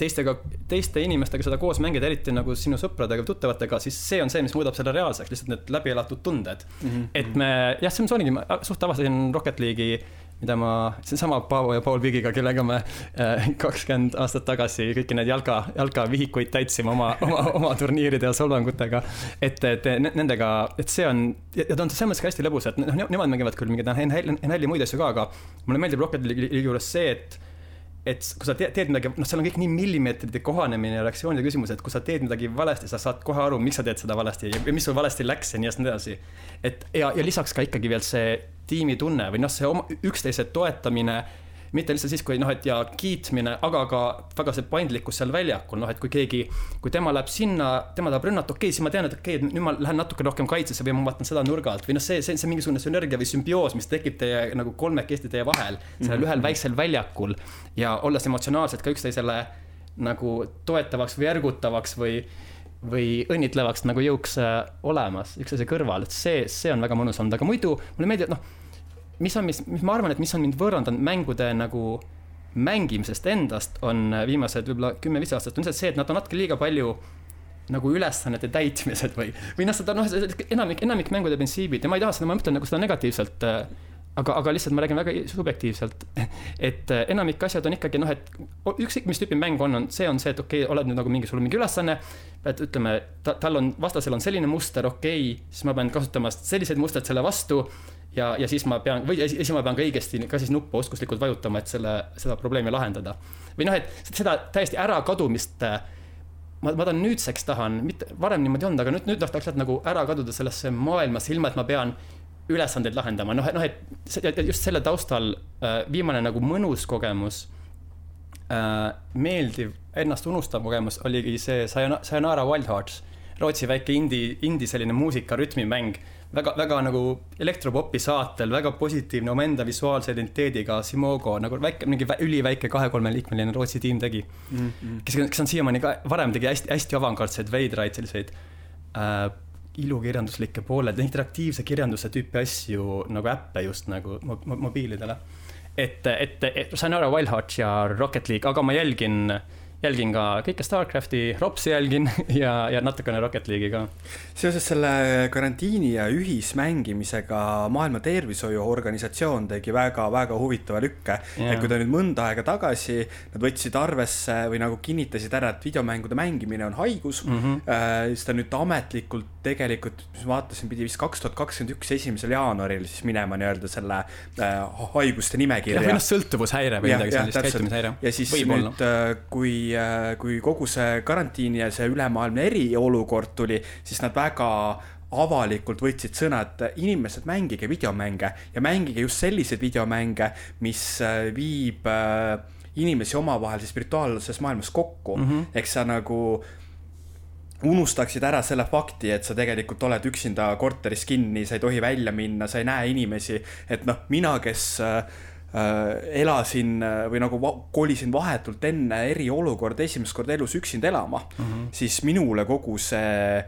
teistega, teiste inimestega seda koos mängida, eriti nagu sinu sõpradega või tuttavatega, siis see on see, mis muudab selle reaalseks, lihtsalt need läbi elatud tunded mm. -hmm. et me, jah, selles mõttes oligi, ma suht avastasin Rocket League'i mida ma, seesama Paavo ja Paul Vigiga, kellega me äh, kakskümmend aastat tagasi kõiki neid jalka, jalkavihikuid täitsime oma, oma, oma turniiride ja solvangutega. et, et nendega, et see on, ja ta on selles mõttes ka hästi lõbus, et noh, nemad mängivad küll mingeid NHL-i muid asju ka, aga mulle meeldib Rocket League'i juures see, et et kui sa teed, teed midagi, noh, seal on kõik nii millimeetrite kohanemine ja reaktsioonide küsimus, et kui sa teed midagi valesti, sa saad kohe aru, miks sa teed seda valesti ja mis sul valesti läks ja nii edasi. et ja, ja lisaks ka ikkagi veel see tiimitunne või noh, see oma, üksteise toetamine mitte lihtsalt siis, kui noh, et ja kiitmine, aga ka väga see paindlikkus seal väljakul, noh, et kui keegi, kui tema läheb sinna, tema tahab rünnata, okei okay,, siis ma tean, et okei okay,, nüüd ma lähen natuke rohkem kaitsesse või ma vaatan seda nurga alt. Või noh, see, see, see mingisugune sünergia või sümbioos, mis tekib teie nagu kolmekesti teie vahel sellel mm -hmm. ühel väiksel väljakul. Ja olles emotsionaalselt ka üksteisele nagu toetavaks või ergutavaks või või õnnitlevaks nagu jõuks äh, olemas üksteise kõrval, et see, see on väga mõnus olnud, aga muidu mulle meeldib, noh mis on, mis, mis ma arvan, et mis on mind võõrandanud mängude nagu mängimisest endast, on viimased võib-olla kümme-viis aastat, on see, et nad on natuke liiga palju nagu ülesannete täitmised või, või noh, seda noh, enamik, enamik mängude printsiibid ja ma ei taha seda, ma mõtlen nagu seda negatiivselt äh, aga, aga lihtsalt ma räägin väga subjektiivselt. et äh, enamik asjad on ikkagi noh, et ükskõik mis tüüpi mäng on, on see on see, et okei okay,, oled nüüd nagu mingi, sul on mingi ülesanne. et ütleme ta,, tal on, vastasel on selline muster, okei okay,, siis ma pean kasutama selliseid mustreid selle vastu ja, ja siis ma pean, või siis ma pean ka õigesti ka siis nuppu oskuslikult vajutama, et selle, seda probleemi lahendada. või noh, et seda täiesti ärakadumist äh, ma, ma tahan nüüdseks tahan, mitte varem niimoodi olnud, aga nüüd, nüüd tahaks lihtsalt nagu ära kaduda sellesse maailmasse, ilma et ma pean ülesandeid lahendama, noh, noh, et just selle taustal äh, viimane nagu mõnus kogemus äh,, meeldiv, ennast unustav kogemus oligi see Sayonara Wild Hearts. Rootsi väike indie, indie selline muusika rütmimäng väga, väga nagu elektropopi saatel, väga positiivne omaenda visuaalse identiteediga Simogo nagu väike, mingi üliväike kahe-kolmeliikmeline Rootsi tiim tegi mm. -hmm. kes, kes on siiamaani ka, varem tegi hästi, hästi avangardseid, veidraid selliseid äh, ilukirjanduslikke pooled, interaktiivse kirjanduse tüüpi asju nagu äppe just nagu mobiilidele. et, et, et sain aru Wild ja Rocket League, aga ma jälgin äh, jälgin ka kõike Starcrafti, Ropsi jälgin ja, ja natukene Rocket League'i ka. seoses selle karantiini ja ühismängimisega Maailma Tervishoiuorganisatsioon tegi väga-väga huvitava lükke yeah.. et kui ta nüüd mõnda aega tagasi, nad võtsid arvesse või nagu kinnitasid ära, et videomängude mängimine on haigus mm, -hmm. äh, siis ta nüüd ametlikult tegelikult, mis ma vaatasin, pidi vist kaks tuhat kakskümmend üks esimesel jaanuaril siis minema nii-öelda selle äh, haiguste nimekirja. või noh, sõltuvushäire või midagi sellist, käitumishäire. ja siis Võib nüüd, äh, kui kui, äh, kui kogu see karantiini ja see ülemaailmne eriolukord tuli, siis nad väga avalikult võtsid sõna, et inimesed, mängige videomänge ja mängige just selliseid videomänge, mis äh, viib äh, inimesi omavahel siis virtuaalses maailmas kokku mm. -hmm. eks sa nagu unustaksid ära selle fakti, et sa tegelikult oled üksinda korteris kinni, sa ei tohi välja minna, sa ei näe inimesi. et noh, mina, kes Äh, elasin äh, või nagu va kolisin vahetult enne eriolukorda esimest korda elus üksinda elama mm, -hmm. siis minule kogu see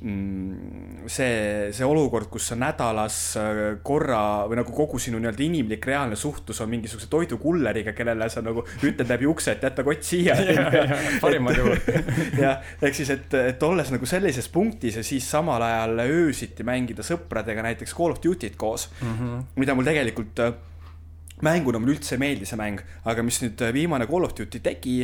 mm, see, see olukord, kus sa nädalas äh, korra või nagu kogu sinu nii-öelda inimlik reaalne suhtlus on mingisuguse toidukulleriga, kellele sa nagu ütled läbi ukse, et jäta kott siia. parimal juhul. jah, ehk siis, et, et olles nagu sellises punktis ja siis samal ajal öösiti mängida sõpradega näiteks Call of Duty't koos mm, -hmm. mida mul tegelikult mänguna mulle üldse ei meeldi see mäng, aga mis nüüd äh, viimane Call of Duty tegi,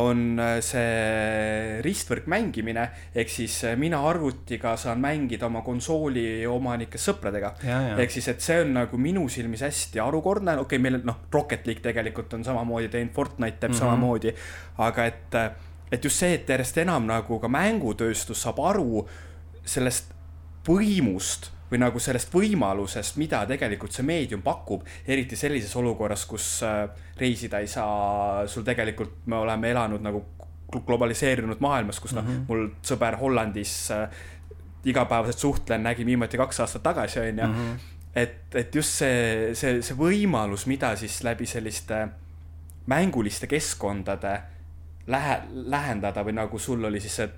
on äh, see ristvõrk mängimine. ehk siis äh, mina arvutiga saan mängida oma konsooli omanikest sõpradega. ehk siis, et see on nagu minu silmis hästi harukordne, okei okay,, meil noh, Rocket League tegelikult on samamoodi teinud, Fortnite teeb mm -hmm. samamoodi. aga et, et just see, et järjest enam nagu ka mängutööstus saab aru sellest võimust või nagu sellest võimalusest, mida tegelikult see meedium pakub, eriti sellises olukorras, kus äh, reisida ei saa, sul tegelikult, me oleme elanud nagu globaliseerunud maailmas, kus noh mm -hmm., mul sõber Hollandis äh, igapäevaselt suhtlen, nägin viimati kaks aastat tagasi, onju. Mhm. et, et just see, see, see võimalus, mida siis läbi selliste mänguliste keskkondade lähe, lähendada või nagu sul oli siis see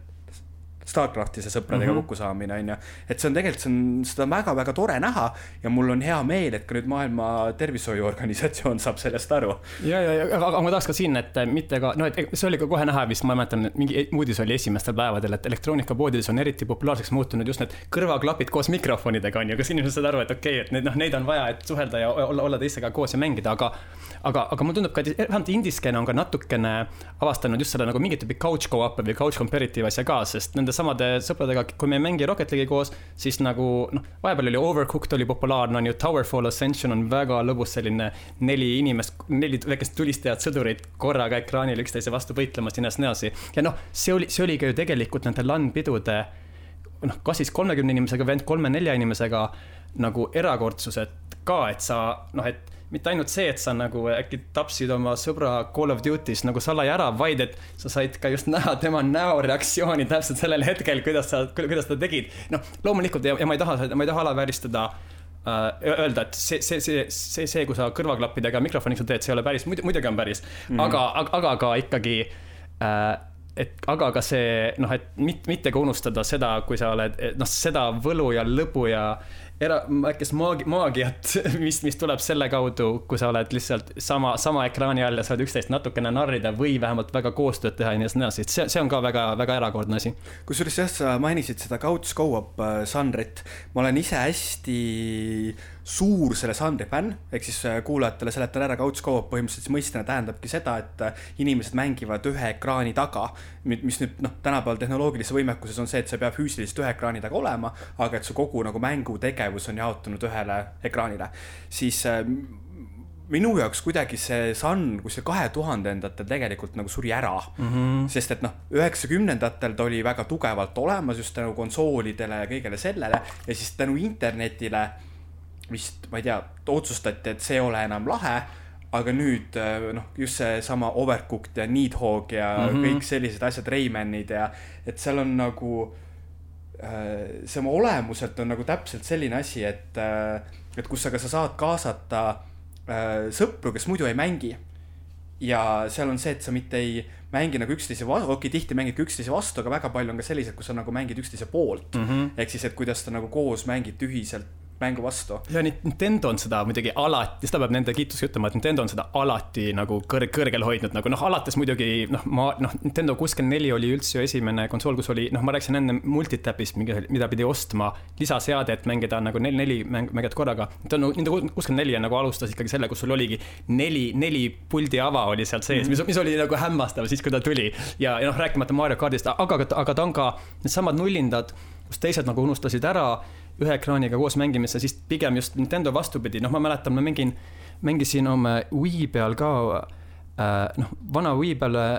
Starcraftise sõpradega mm -hmm. kokkusaamine on ju. et see on tegelikult, see on, seda on väga-väga tore näha ja mul on hea meel, et ka nüüd Maailma Tervishoiuorganisatsioon saab sellest aru. ja, ja, ja aga, aga ma tahaks ka siin, et mitte ka, no et see oli ka kohe näha vist, ma mäletan, et mingi uudis oli esimestel päevadel, et elektroonikapoodides on eriti populaarseks muutunud just need kõrvaklapid koos mikrofonidega on ju, kas inimesed saavad aru, et okei okay,, et need noh, neid on vaja, et suhelda ja olla, olla teistega koos ja mängida, aga aga, aga mulle tundub ka, et vähemalt indiskeene on ka natukene avastanud just selle nagu mingit tüüpi couch co-op'i või couch comparative asja ka, sest nende samade sõpradega, kui me ei mängi Rocket League'i koos, siis nagu noh, vahepeal oli Overcooked oli populaarne, on ju, Towerfall Ascension on väga lõbus selline neli inimest, neli väikest tulistajat sõdurit korraga ekraanil üksteise vastu võitlemas ja nii edasi, ja noh, see oli, see oli ka ju tegelikult nende LAN-pidude noh, kas siis kolmekümne inimesega või ainult kolme-nelja inimesega nagu erakordsused ka, et sa noh, et mitte ainult see, et sa nagu äkki tapsid oma sõbra Call of Duty's nagu salaja ära, vaid et sa said ka just näha tema näoreaktsiooni täpselt sellel hetkel, kuidas sa, kuidas sa tegid. noh, loomulikult ja, ja ma ei taha, ma ei taha alavääristada äh, öelda, et see, see, see, see, see, kui sa kõrvaklappidega mikrofoniks teed, see ei ole päris, muidugi on päris mm, -hmm. aga, aga, aga ka ikkagi äh, et aga ka see noh, et mitte, mitte ka unustada seda, kui sa oled noh, seda võlu ja lõbu ja era-, väikest maagi-, maagiat, mis, mis tuleb selle kaudu, kui sa oled lihtsalt sama, sama ekraani all ja saad üksteist natukene narrida või vähemalt väga koostööd teha ja nii edasi, et see, see on ka väga, väga erakordne asi. kusjuures jah, sa mainisid seda couch go-up äh, žanrit, ma olen ise hästi suur selle žanri fänn, ehk siis äh, kuulajatele seletan ära, couch co-op põhimõtteliselt mõistena tähendabki seda, et äh, inimesed mängivad ühe ekraani taga. mis nüüd noh, tänapäeval tehnoloogilises võimekuses on see, et sa ei pea füüsiliselt ühe ekraani taga olema, aga et su kogu nagu mängutegevus on jaotunud ühele ekraanile. siis äh, minu jaoks kuidagi see Sun kuskil kahe tuhandendatel tegelikult nagu suri ära mm. -hmm. sest et noh, üheksakümnendatel ta oli väga tugevalt olemas just tänu konsoolidele ja kõigele sellele ja siis tänu internetile vist, ma ei tea, otsustati, et see ei ole enam lahe, aga nüüd äh, noh, just seesama Overcooked ja Needhog ja mm -hmm. kõik sellised asjad, Raymanid ja et seal on nagu äh, see oma olemuselt on nagu täpselt selline asi, et, äh, et kus aga sa saad kaasata sõpru, kes muidu ei mängi. ja seal on see, et sa mitte ei mängi nagu üksteise vastu, okei okay,, tihti mängid ka üksteise vastu, aga väga palju on ka sellised, kus sa nagu mängid üksteise poolt mm. -hmm. ehk siis, et kuidas te nagu koos mängite ühiselt mängu vastu. ja Nintendo on seda muidugi alati, seda peab nende kiitusega ütlema, et Nintendo on seda alati nagu kõr-, kõrgel hoidnud, nagu noh, alates muidugi noh, ma noh, Nintendo kuuskümmend neli oli üldse ju esimene konsool, kus oli noh, ma rääkisin enne multitap'ist, mida pidi ostma lisaseade, et mängida nagu neli, neli mäng, mängijat korraga. Nintendo, Nintendo kuuskümmend neli nagu alustas ikkagi selle, kus sul oligi neli, neli puldi ava oli seal sees mm, -hmm. mis, mis oli nagu hämmastav siis, kui ta tuli. ja, ja noh, rääkimata Mario kardist, aga, aga ta on ka needsamad nullindad, kus teised nagu unustasid ära ühe ekraaniga koos mängimisse, siis pigem just Nintendo vastupidi, noh, ma mäletan, ma mängin, mängisin oma Wii peal ka äh,, noh, vana Wii peal äh,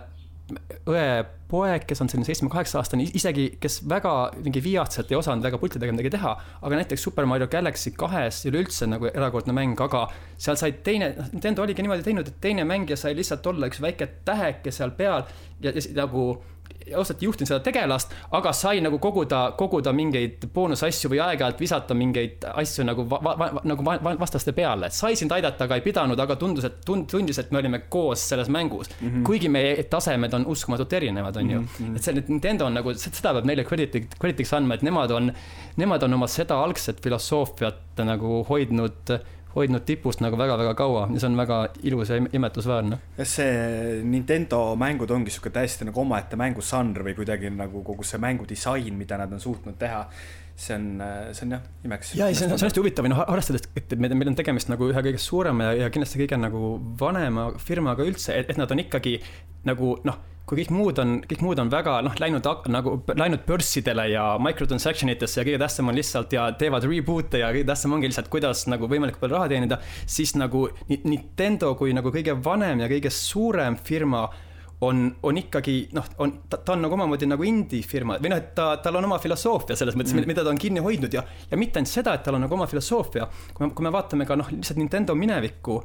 õe poeg, kes on selline seitsme-kaheksa aastane, isegi kes väga mingi viiatselt ei osanud väga pultidega midagi teha, aga näiteks Super Mario Galaxy kahes üleüldse nagu erakordne mäng, aga seal sai teine, noh, Nintendo oligi niimoodi teinud, et teine mängija sai lihtsalt olla üks väike täheke seal peal ja, ja nagu ausalt juhtinud seda tegelast, aga sai nagu koguda, koguda mingeid boonusasju või aeg-ajalt visata mingeid asju nagu va, va, nagu va, vastaste peale. sai sind aidata, aga ei pidanud, aga tundus, et tund-, tundis, et me olime koos selles mängus mm. -hmm. kuigi meie tasemed on uskumatult erinevad, on ju mm. -hmm. et see Nintendo on nagu, seda peab neile credit'i, credit'iks andma, et nemad on, nemad on oma seda algset filosoofiat nagu hoidnud hoidnud tipust nagu väga-väga kaua ja see on väga ilus ja imetlusväärne. jah, see Nintendo mängud ongi sihuke täiesti nagu omaette mängužanr või kuidagi nagu kogu see mängudisain, mida nad on suutnud teha see on, see on jah, imeks. ja ei, see on, see on hästi huvitav, noh arvestades, et meil, meil on tegemist nagu ühe kõige suurema ja, ja kindlasti kõige nagu vanema firmaga üldse, et, et nad on ikkagi nagu noh kui kõik muud on, kõik muud on väga noh, läinud nagu läinud börssidele ja microtransaction itesse ja kõige tähtsam on lihtsalt ja teevad reboot'e ja kõige tähtsam ongi lihtsalt, kuidas nagu võimalikult palju raha teenida, siis nagu Nintendo kui nagu kõige vanem ja kõige suurem firma on, on ikkagi noh, on, ta, on nagu omamoodi nagu indie-firma või noh, et ta, tal on oma filosoofia selles mõttes mm., mida ta on kinni hoidnud ja, ja mitte ainult seda, et tal on nagu oma filosoofia, kui me, kui me vaatame ka noh, lihtsalt Nintendo minevikku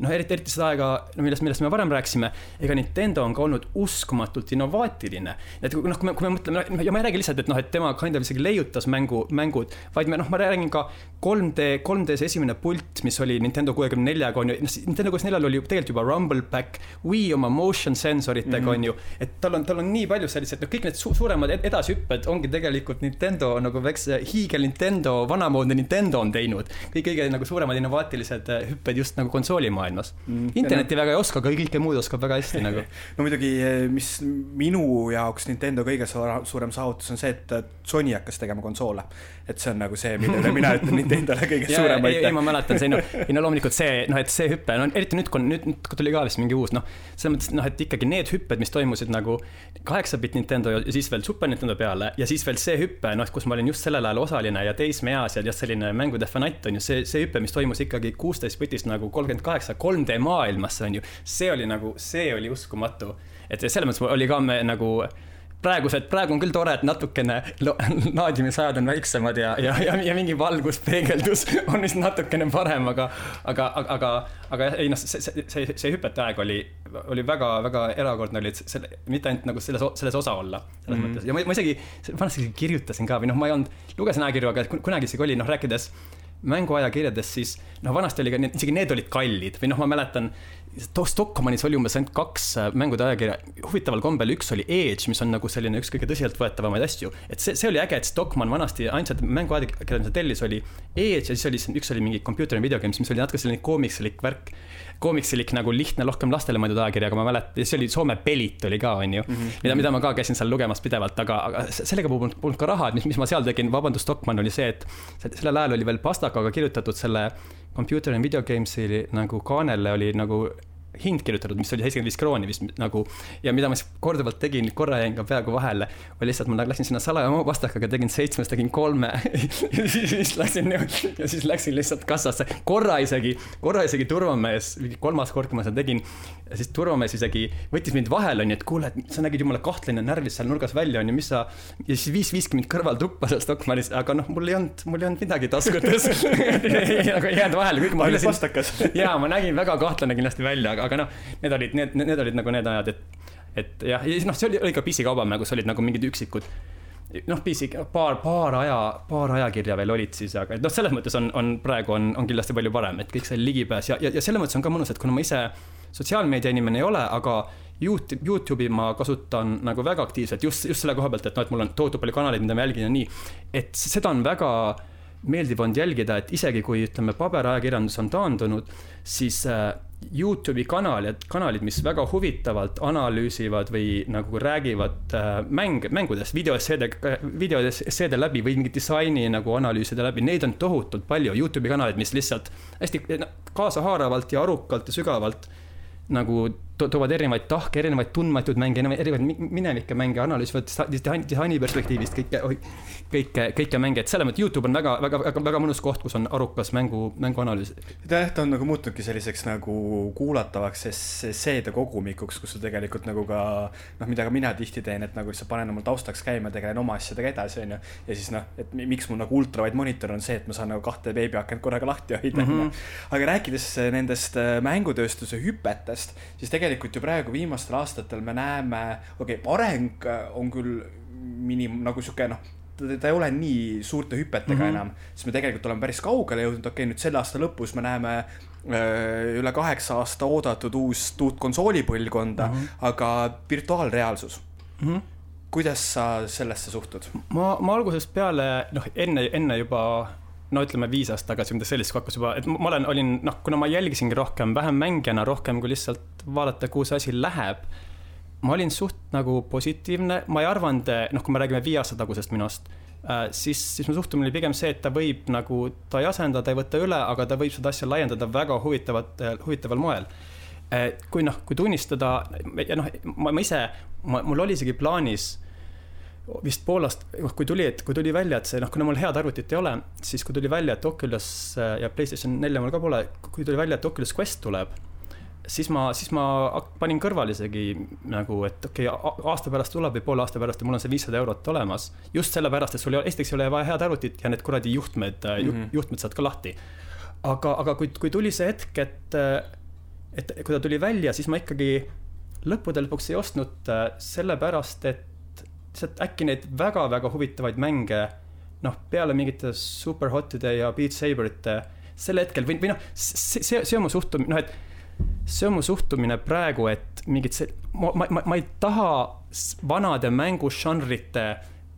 noh, eriti, eriti seda aega, no millest, millest me varem rääkisime, ega Nintendo on ka olnud uskumatult innovaatiline. et noh, kui me, kui me mõtleme, ja ma ei räägi lihtsalt, et noh, et tema kind of isegi leiutas mängu, mängud, vaid me noh, ma räägin ka 3D, 3D see esimene pult, mis oli Nintendo kuuekümne neljaga on ju, noh, Nintendo kuuekümne neljal oli ju tegelikult juba Rumble Pack, Wii oma motion sensoritega mm -hmm. on ju, et tal on, tal on nii palju selliseid, noh, kõik need su suuremad edasihüpped ongi tegelikult Nintendo nagu väikse hiigel Nintendo, vanamoodne Nintendo on teinud. kõik kõige nagu suuremad innovaatilised äh, hüpped just nagu konsolimaailmas maailmas mm.. internetti no. väga ei oska, aga kõike muud oskab väga hästi nagu. no muidugi, mis minu jaoks Nintendo kõige suurem saavutus on see, et Sony hakkas tegema konsoole. et see on nagu see, millele mina ütlen Nintendole kõige suurem aitäh. ei, ma mäletan, see no, ei no loomulikult see, noh, et see hüpe, no eriti nüüd, kui nüüd, nüüd tuli ka vist mingi uus, noh, selles mõttes, noh, et ikkagi need hüpped, mis toimusid nagu kaheksa bitt Nintendo ja siis veel Super Nintendo peale ja siis veel see hüpe, noh, kus ma olin just sellel ajal osaline ja teismeeas ja selline mängude fanatt on ju see, see hüpe, mis toimus ikkagi kuusteist bitist nagu kolmkümmend kaheksa 3D maailmasse, on ju. see oli nagu, see oli uskumatu. et selles mõttes oli ka me nagu praegused, praegu on küll tore, et natukene laadimisajad on väiksemad ja, ja, ja, ja mingi valguspeegeldus on vist natukene parem, aga, aga, aga, aga ei noh, see, see, see, see hüpete aeg oli, oli väga-väga erakordne, oli selle, mitte ainult nagu selles, selles osa olla, selles mm -hmm. mõttes ja ma, ma isegi, vanasti isegi kirjutasin ka või noh, ma ei olnud, lugesin ajakirju, aga kunagi isegi oli noh, rääkides mänguajakirjadest, siis noh, vanasti oli ka need, isegi need olid kallid või noh, ma mäletan Stockmannis oli umbes ainult kaks äh, mängude ajakirja, huvitaval kombel üks oli Edge, mis on nagu selline üks kõige tõsiseltvõetavamaid asju. et see, see oli äge, et Stockmann vanasti ainsad mänguajakirjad, mis ta tellis, oli Edge ja siis oli, üks oli mingi Computer and Video Games, mis oli natuke selline koomiksilik värk. Koomiksilik nagu lihtne, rohkem lastele mõeldud ajakiri, aga ma mäletan, see oli Soome Pelit oli ka, on ju mm. -hmm. mida, mida ma ka käisin seal lugemas pidevalt, aga, aga sellega polnud, polnud ka raha, et mis, mis ma seal tegin, vabandust, Stockmann oli see, et sellel ajal oli veel pastakaga kirjutatud selle Computer and Video Games'i nagu kaanele oli nagu hind kirjutatud, mis oli seitsekümmend viis krooni vist nagu. ja mida ma siis korduvalt tegin, korra jäin ka peaaegu vahele, oli lihtsalt ma läksin sinna salaja oma pastakaga, tegin seitsmest, tegin kolme ja siis läksin ja siis läksin lihtsalt kassasse, korra isegi, korra isegi turvamees, kolmas kord, kui ma seda tegin. ja siis turvamees isegi võttis mind vahele, onju, et kuule, et sa nägid jumala kahtlane närvis seal nurgas välja, onju, mis sa. ja siis viis, viiski mind kõrval tuppa seal Stockmannis, aga noh, mul ei olnud, mul ei olnud midagi taskutes nagu ei jäänud vahele, kõik ma. jaa, ma nägin väga kahtlane kindlasti välja, aga aga noh, need olid, need, need olid nagu need ajad, et, et jah, ja siis noh, see oli, oli ka PC-kaubamaja, kus olid nagu mingid üksikud noh, PC, paar, paar aja, paar ajakirja veel olid siis, aga noh, selles mõttes on, on praegu on, on kindlasti palju parem, et kõik see ligipääs ja, ja, ja selles mõttes on ka mõnus, et kuna ma ise sotsiaalmeedia inimene ei ole, aga Youtube, Youtube'i ma kasutan nagu väga aktiivselt just, just selle koha pealt, et noh, et mul on tohutu palju kanaleid, mida ma jälgin ja nii. et seda on väga meeldiv olnud jälgida, et isegi kui ütleme, paberajakirjandus on taandunud, siis äh, Youtube'i kanalid, kanalid, mis väga huvitavalt analüüsivad või nagu räägivad äh, mäng, mängudest, videoesseede, videoesseede läbi või mingi disaini nagu analüüside läbi, neid on tohutult palju. Youtube'i kanalid, mis lihtsalt hästi kaasahaaravalt ja arukalt ja sügavalt nagu toovad erinevaid tahke, erinevaid tundmatuid mänge, erinevaid minevikke mänge, analüüsivad disaini perspektiivist kõike, kõike, kõike mänge, et selles mõttes Youtube on väga, väga, väga, väga mõnus koht, kus on arukas mängu, mänguanalüüs. jah, ta on nagu muutunudki selliseks nagu kuulatavaks esseede kogumikuks, kus sul tegelikult nagu ka noh, mida ka mina tihti teen, et nagu lihtsalt panen omal taustaks käima, tegelen oma asjadega edasi, onju. ja siis noh, et miks mul nagu ultrawide monitor on see, et ma saan nagu kahte veebiakent korraga lahti hoida, onju. Mhm. aga rääkides nendest mängutööstuse hüpetest, siis tegelikult tegelikult ju praegu viimastel aastatel me näeme, okei okay,, areng äh, on küll minim-, nagu sihuke noh, ta ei ole nii suurte hüpetega mm -hmm. enam, siis me tegelikult oleme päris kaugele jõudnud, okei okay,, nüüd selle aasta lõpus me näeme äh, üle kaheksa aasta oodatud uus, uut konsoolipõlvkonda mm, -hmm. aga virtuaalreaalsus mm. -hmm kuidas sa sellesse suhtud? ma, ma algusest peale, noh, enne, enne juba no ütleme viis aastat tagasi, midagi sellist, kui hakkas juba, et ma olen, olin noh, kuna ma jälgisingi rohkem, vähem mängijana, rohkem kui lihtsalt vaadata, kuhu see asi läheb. ma olin suht nagu positiivne, ma ei arvanud, noh, kui me räägime viie aasta tagusest minust äh,, siis, siis mu suhtumine oli pigem see, et ta võib nagu, ta ei asenda, ta ei võta üle, aga ta võib seda asja laiendada väga huvitavat, huvitaval moel äh,. kui noh, kui tunnistada ja noh, ma ise, mul oli isegi plaanis vist Poolast, noh, kui tuli, et kui tuli välja, et see noh, kuna mul head arvutit ei ole, siis kui tuli välja, et Oculus äh, ja Playstation nelja mul ka pole, kui tuli välja, et Oculus Quest tuleb, siis ma, siis ma panin kõrvale isegi nagu, et okei okay,, aasta pärast tuleb või poole aasta pärast ja mul on see viissada eurot olemas. just sellepärast, et sul ei ole, esiteks ei ole vaja head arvutit ja need kuradi juhtmed mm, -hmm. juhtmed saad ka lahti. aga, aga kui, kui tuli see hetk, et, et kui ta tuli välja, siis ma ikkagi lõppude lõpuks ei ostnud äh, sellepärast, et lihtsalt äkki neid väga-väga huvitavaid mänge, noh, peale mingite superhotide ja Beat Saberite sel hetkel või, või noh, see, see, see on mu suhtumine, noh, et see on mu suhtumine praegu, et mingid see, ma, ma, ma, ma ei taha vanade mängužanrite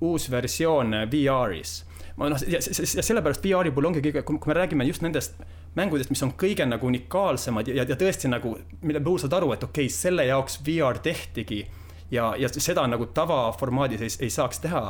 uusversioone VR-is. ma noh, ja, ja sellepärast VR-i puhul ongi kõige, kui me räägime just nendest mängudest, mis on kõige nagu unikaalsemad ja, ja tõesti nagu, mille puhul saad aru, et okei okay,, selle jaoks VR tehtigi ja, ja seda nagu tavaformaadis ei, ei saaks teha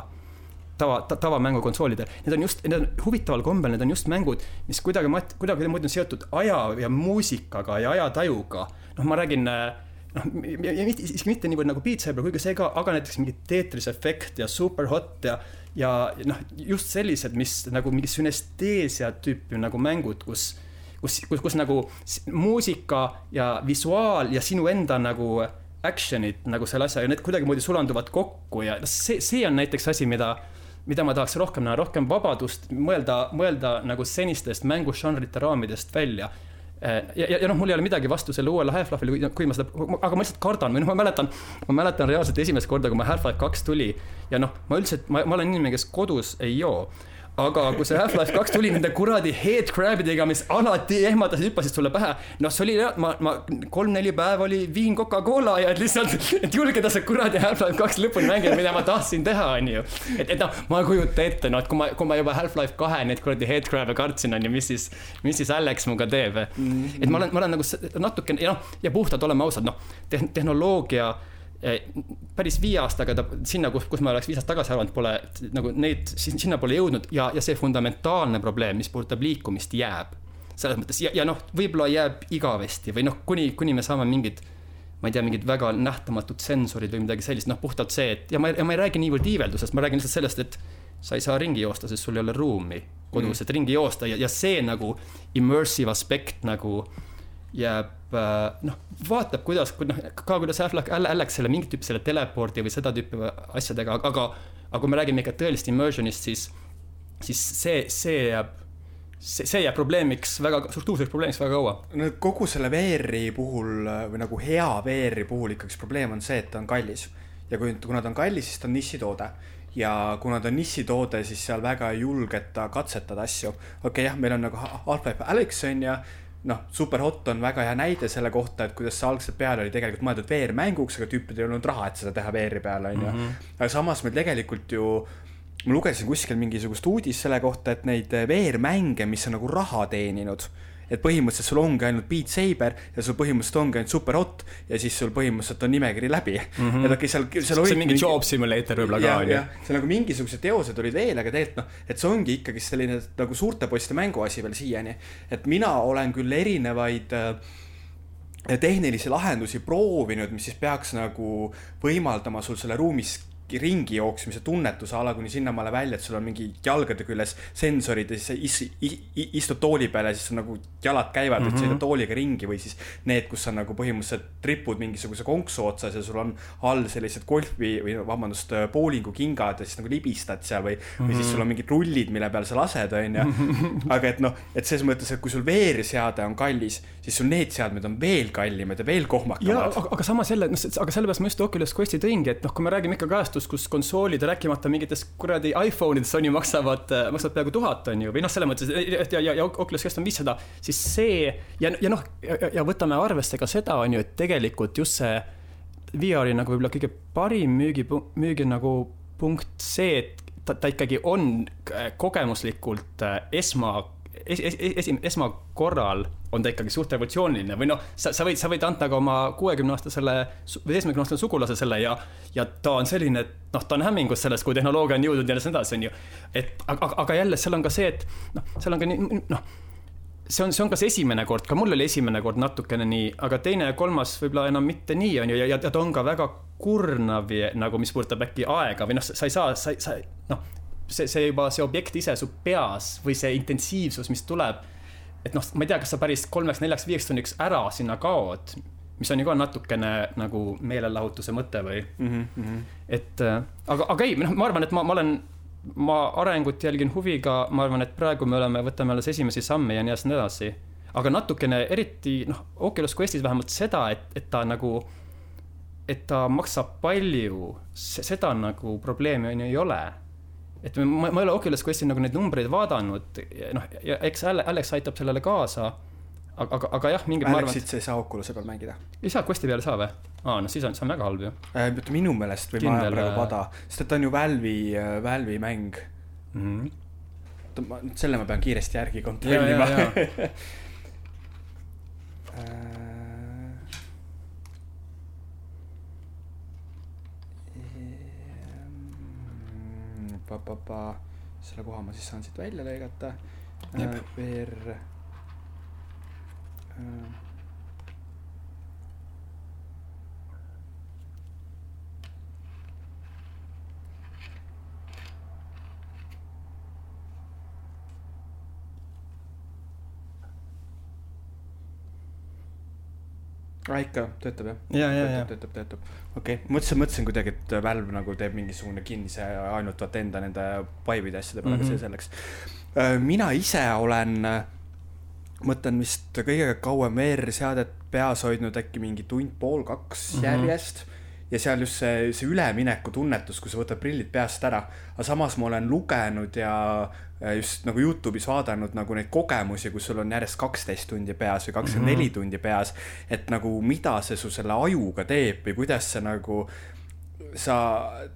tava ta,, tavamängukonsoolidel. Need on just, need on huvitaval kombel, need on just mängud, mis kuidagi, kuidagimoodi on seotud aja ja muusikaga ja ajatajuga. noh, ma räägin noh, mitte, isegi mitte niivõrd nagu Beat Saber, kuigi see ka, aga näiteks mingi Tetris efekt ja Superhot ja, ja noh, just sellised, mis nagu mingi sünesteesia tüüpi nagu mängud, kus, kus, kus, kus nagu muusika ja visuaal ja sinu enda nagu action'id nagu selle asja ja need kuidagimoodi sulanduvad kokku ja see, see on näiteks asi, mida mida ma tahaks rohkem näha, rohkem vabadust mõelda, mõelda nagu senistest mängužanrite raamidest välja. Ja, ja, ja noh, mul ei ole midagi vastu selle uuele Half-Life'ile, kui ma seda, aga ma lihtsalt kardan või noh, ma mäletan, ma mäletan reaalselt esimest korda, kui ma Half-Life kaks tuli ja noh, ma üldiselt, ma, ma olen inimene, kes kodus ei joo aga kui see Half-Life kaks tuli nende kuradi headcrabidega, mis alati ehmatasid, hüppasid sulle pähe. noh, see oli, ma, ma kolm-neli päeva oli viin Coca-Cola ja et lihtsalt, et julgeda see kuradi Half-Life kaks lõpuni mängida, mida ma tahtsin teha, onju. et, et noh, ma ei kujuta ette, noh, et kui ma, kui ma juba Half-Life kahe neid kuradi headcrab'e kartsin, onju, mis siis, mis siis Alex minuga teeb mm. -hmm. et ma olen, ma olen nagu natukene, ja noh, ja puhtalt oleme ausad, noh, tehnoloogia päris viie aastaga ta sinna, kus, kus ma oleks viis aastat tagasi arvanud, pole nagu neid, sinna pole jõudnud ja, ja see fundamentaalne probleem, mis puudutab liikumist, jääb. selles mõttes ja, ja noh, võib-olla jääb igavesti või noh, kuni, kuni me saame mingid ma ei tea, mingid väga nähtamatud sensorid või midagi sellist, noh puhtalt see, et ja ma, ja ma ei räägi niivõrd iiveldusest, ma räägin lihtsalt sellest, et sa ei saa ringi joosta, sest sul ei ole ruumi kodus mm., et ringi joosta ja, ja see nagu immersive aspekt nagu jääb äh, noh, vaatab, kuidas, noh, ka kuidas Alex selle mingit tüüpi selle telepordi või seda tüüpi asjadega, aga, aga kui me räägime ikka tõelist immersion'ist, siis, siis see, see jääb see, see jääb probleemiks väga, struktuurseks probleemiks väga kaua. no kogu selle VR-i puhul või nagu hea VR-i puhul ikkagi probleem on see, et ta on kallis. ja kui, kuna ta on kallis, siis ta on nišitoode. ja kuna ta on nišitoode, siis seal väga ei julgeta katsetada asju. okei okay,, jah, meil on nagu Half-Life Alyx on ju noh, Superhot on väga hea näide selle kohta, et kuidas see algselt peale oli tegelikult mõeldud VR-mänguks, aga tüüpidel ei olnud raha, et seda teha VR-i peal, on ju. Mhm. aga samas meil tegelikult ju, ma lugesin kuskil mingisugust uudist selle kohta, et neid VR-mänge, mis on nagu raha teeninud et põhimõtteliselt sul ongi ainult Beat Saber ja sul põhimõtteliselt ongi ainult Super Hot ja siis sul põhimõtteliselt on nimekiri läbi mm. -hmm. et okei seal, seal see on mingi job simulator võib-olla ka on ju. seal nagu mingisugused teosed olid veel, aga tegelikult noh, et see ongi ikkagi selline nagu suurte poiste mänguasi veel siiani. et mina olen küll erinevaid äh, tehnilisi lahendusi proovinud, mis siis peaks nagu võimaldama sul selle ruumis ringi jooksmise tunnetuse ala kuni sinnamaale välja, et sul on mingi jalgade küljes sensorid ja siis sa is, is, istud tooli peale, siis nagu jalad käivad mm, -hmm. et sõidad tooliga ringi või siis need, kus sa nagu põhimõtteliselt tripud mingisuguse konksu otsas ja sul on all sellised golfi või vabandust, bowlingu kingad ja siis nagu libistad seal või mm, -hmm. või siis sul on mingid rullid, mille peal sa lased, onju. aga et noh, et selles mõttes, et kui sul VR-seade on kallis, siis sul need seadmed on veel kallimad ja veel kohmakamad. aga, aga samas jälle, noh, aga sellepärast ma just Oculus Questi tõingi, et noh, kui me räägime ikka kajastust kasutus, kus konsoolid, rääkimata mingitest kuradi iPhone idest on ju, maksavad, maksavad peaaegu tuhat, on ju, või noh, selles mõttes, et ja, ja, ja Oculus Quest on viissada, siis see ja, ja noh, ja võtame arvesse ka seda, on ju, et tegelikult just see VR-i nagu võib-olla kõige parim müügi, müügi nagu punkt see, et ta, ta ikkagi on kogemuslikult esma es, es, esim-, esmakorral on ta ikkagi suht revolutsiooniline või noh, sa, sa võid, sa võid anda ka oma kuuekümne-aastasele või seitsmekümne aastasele sugulasele ja, ja ta on selline, et noh, ta on hämmingus sellest, kui tehnoloogia on jõudnud ja nii edasi, on ju. et aga, aga jälle seal on ka see, et noh, seal on ka nii, noh see on, see on kas esimene kord, ka mul oli esimene kord natukene nii, aga teine ja kolmas võib-olla enam mitte nii, on ju, ja, ja ta on ka väga kurnav nagu, mis puudutab äkki aega või noh, sa ei saa, sa, sa noh, see, see juba, see objekt ise su peas või see intensiivsus, mis tuleb. et noh, ma ei tea, kas sa päris kolmeks-neljaks-viieks tunniks ära sinna kaod, mis on ju ka natukene nagu meelelahutuse mõte või mm. -hmm. et äh, aga, aga ei, noh, ma arvan, et ma, ma olen, ma arengut jälgin huviga, ma arvan, et praegu me oleme, võtame alles esimesi samme ja nii edasi, nii edasi. aga natukene, eriti noh, Oculus Questis vähemalt seda, et, et ta nagu et ta maksab palju, seda nagu probleemi on ju ei ole et ma, ma ei ole Oculus Questi nagu neid numbreid vaadanud, noh, ja eks Alex aitab sellele kaasa. aga, aga, aga jah, mingid. Alexit sa ei saa Oculus'e peal mängida. ei saa, Questi peal ei saa või? aa, no siis on, see on väga halb ju äh,. minu meelest või Kindel, ma ajan praegu äh, pada, sest et ta on ju Valve'i, äh, Valve'i mäng mm. -hmm. ma, selle ma pean kiiresti järgi kontrollima. pa-pa-pa, selle koha ma siis saan siit välja lõigata. VR. Aa ikka, töötab jah? ja, ja, ja. töötab, töötab, okei okay., mõtlesin, mõtlesin kuidagi, et Valve nagu teeb mingisugune kinnise ainult vaata enda nende Vive'ide asjade peale mm, -hmm. see selleks. Äh, mina ise olen, mõtlen vist kõige kauem VR-seadet peas hoidnud äkki mingi tund-pool, kaks mm -hmm. järjest ja seal just see, see ülemineku tunnetus, kui sa võtad prillid peast ära. aga samas ma olen lugenud ja just nagu Youtube'is vaadanud nagu neid kogemusi, kus sul on järjest kaksteist tundi peas või kakskümmend neli mhm. tundi peas. et nagu mida see su selle ajuga teeb või kuidas see nagu sa,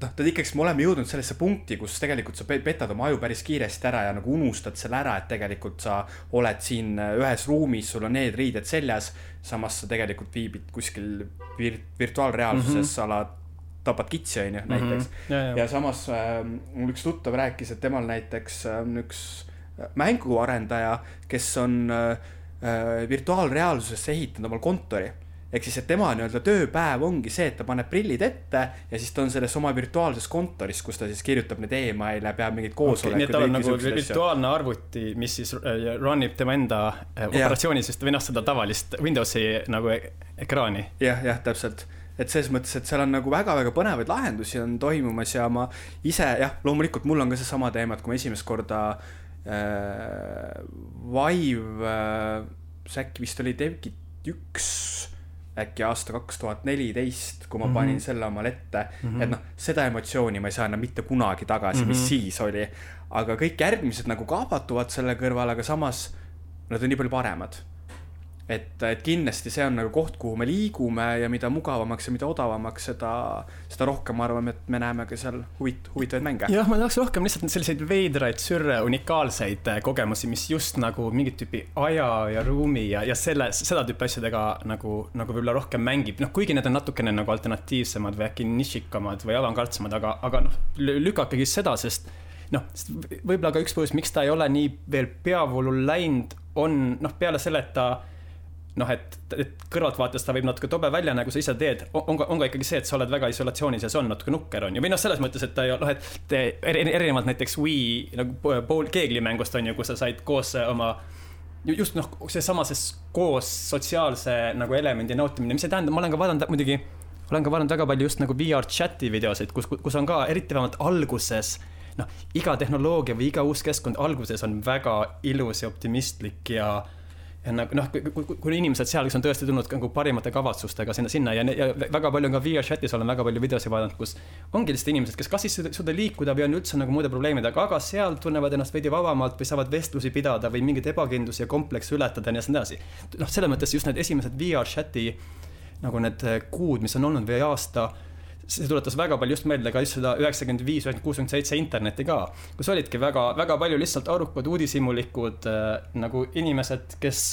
noh, ta ikkagi, me oleme jõudnud sellesse punkti, kus tegelikult sa petad oma aju päris kiiresti ära ja nagu unustad selle ära, et tegelikult sa oled siin ühes ruumis, sul on need riided seljas. samas sa tegelikult viibid kuskil vir virtuaalreaalsuses mm, -hmm. ala tapad kitsi, onju, mhm. näiteks mm. -hmm. Ja, ja. ja samas äh, mul üks tuttav rääkis, et temal näiteks on äh, üks mänguarendaja, kes on äh, äh, virtuaalreaalsusesse ehitanud omal kontori ehk siis, et tema nii-öelda tööpäev ongi see, et ta paneb prillid ette ja siis ta on selles oma virtuaalses kontoris, kus ta siis kirjutab neid email'e, peab mingeid koosolekuid okay,. nii et tal on nagu virtuaalne arvuti, mis siis run ib tema enda äh, operatsioonisüsteemi, noh seda tavalist Windowsi nagu e-, ekraani ja,. jah, jah, täpselt et selles mõttes, et seal on nagu väga-väga põnevaid lahendusi on toimumas ja ma ise jah, loomulikult mul on ka seesama teema, et kui ma esimest korda äh, Vive äh,, see äkki vist oli Devkit üks äkki aasta kaks tuhat neliteist, kui ma mm -hmm. panin selle omale ette mm. -hmm. et noh, seda emotsiooni ma ei saa enam mitte kunagi tagasi mm, -hmm. mis mhm. siis oli. aga kõik järgmised nagu kaabatuvad selle kõrval, aga samas nad on nii palju paremad et, et kindlasti see on nagu koht, kuhu me liigume ja mida mugavamaks ja mida odavamaks, seda, seda rohkem ma arvan, et me näeme ka seal huvit-, huvitavaid mänge. jah, ma tahaks rohkem lihtsalt selliseid veidraid, sürre, unikaalseid äh, kogemusi, mis just nagu mingit tüüpi aja ja ruumi ja, ja selle, seda tüüpi asjadega nagu, nagu võib-olla rohkem mängib, noh, kuigi need on natukene nagu alternatiivsemad või äkki nišikamad või avangardsemad, aga, aga noh, lükakegi seda, sest noh, võib-olla ka üks põhjus, miks ta ei ole nii veel peavoolul läinud, on noh, peale selle, et ta noh, et, et kõrvaltvaates ta võib natuke tobe välja näha, kui sa ise teed, on ka, on ka ikkagi see, et sa oled väga isolatsioonis ja see on natuke nukker, on ju, või noh, selles mõttes, et ta ei noh, et erinevalt näiteks Wii nagu pool keeglimängust on ju, kus sa said koos oma just noh, seesama see koos sotsiaalse nagu elemendi nautimine, mis see tähendab, ma olen ka vaadanud muidugi, olen ka vaadanud väga palju just nagu VR chat'i videosid, kus, kus on ka eriti vähemalt alguses noh, iga tehnoloogia või iga uus keskkond alguses on väga ilus ja optimistlik ja nagu noh, kui inimesed seal, kes on tõesti tulnud nagu parimate kavatsustega sinna, sinna ja, ja väga palju on ka VR chat'is olen väga palju videosid vaadanud, kus ongi lihtsalt inimesed, kes kas siis ei suuda liikuda või on üldse nagu muude probleemidega, aga seal tunnevad ennast veidi vabamalt või saavad vestlusi pidada või mingeid ebakindlusi ja komplekse ületada ja nii edasi. noh, selles mõttes just need esimesed VR chat'i nagu need kuud, mis on olnud või aasta see tuletas väga palju just meelde ka just seda üheksakümmend viis, üheksakümmend kuus, üheksakümmend seitse internetti ka. kus olidki väga, väga palju lihtsalt arukad uudishimulikud äh, nagu inimesed, kes,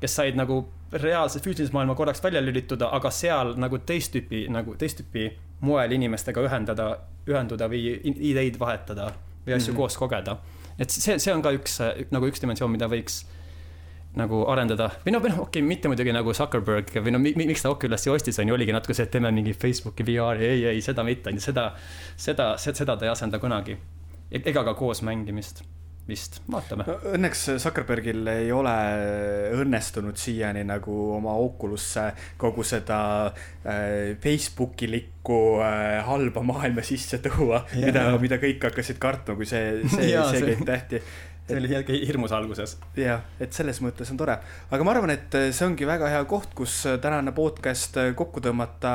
kes said nagu reaalse füüsilise maailma korraks välja lülituda, aga seal nagu teist tüüpi, nagu teist tüüpi moel inimestega ühendada, ühenduda või ideid vahetada või asju mm -hmm. koos kogeda. et see, see on ka üks nagu üks dimensioon, mida võiks nagu arendada või noh, või noh, okei okay,, mitte muidugi nagu Zuckerberg või no miks ta Oculus'i ostis, on ju, oligi natuke see, et teeme mingi Facebooki VR-i, ei, ei, seda mitte, on ju, seda, seda, seda ta ei asenda kunagi. E-, ega ka koos mängimist vist, vaatame no,. Õnneks Zuckerbergil ei ole õnnestunud siiani nagu oma Oculusse kogu seda äh, Facebookilikku äh, halba maailma sisse tuua, mida, mida kõik hakkasid kartma, kui see, see, see kõik tehti see oli jällegi hirmus alguses. jah, et selles mõttes on tore, aga ma arvan, et see ongi väga hea koht, kus tänane podcast kokku tõmmata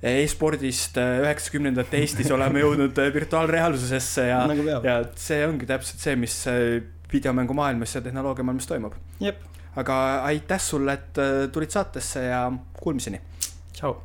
e-spordist üheksakümnendate Eestis oleme jõudnud virtuaalreaalsusesse ja nagu, ja see ongi täpselt see, mis videomängumaailmas ja tehnoloogiamaailmas toimub. aga aitäh sulle, et tulid saatesse ja kuulmiseni. tšau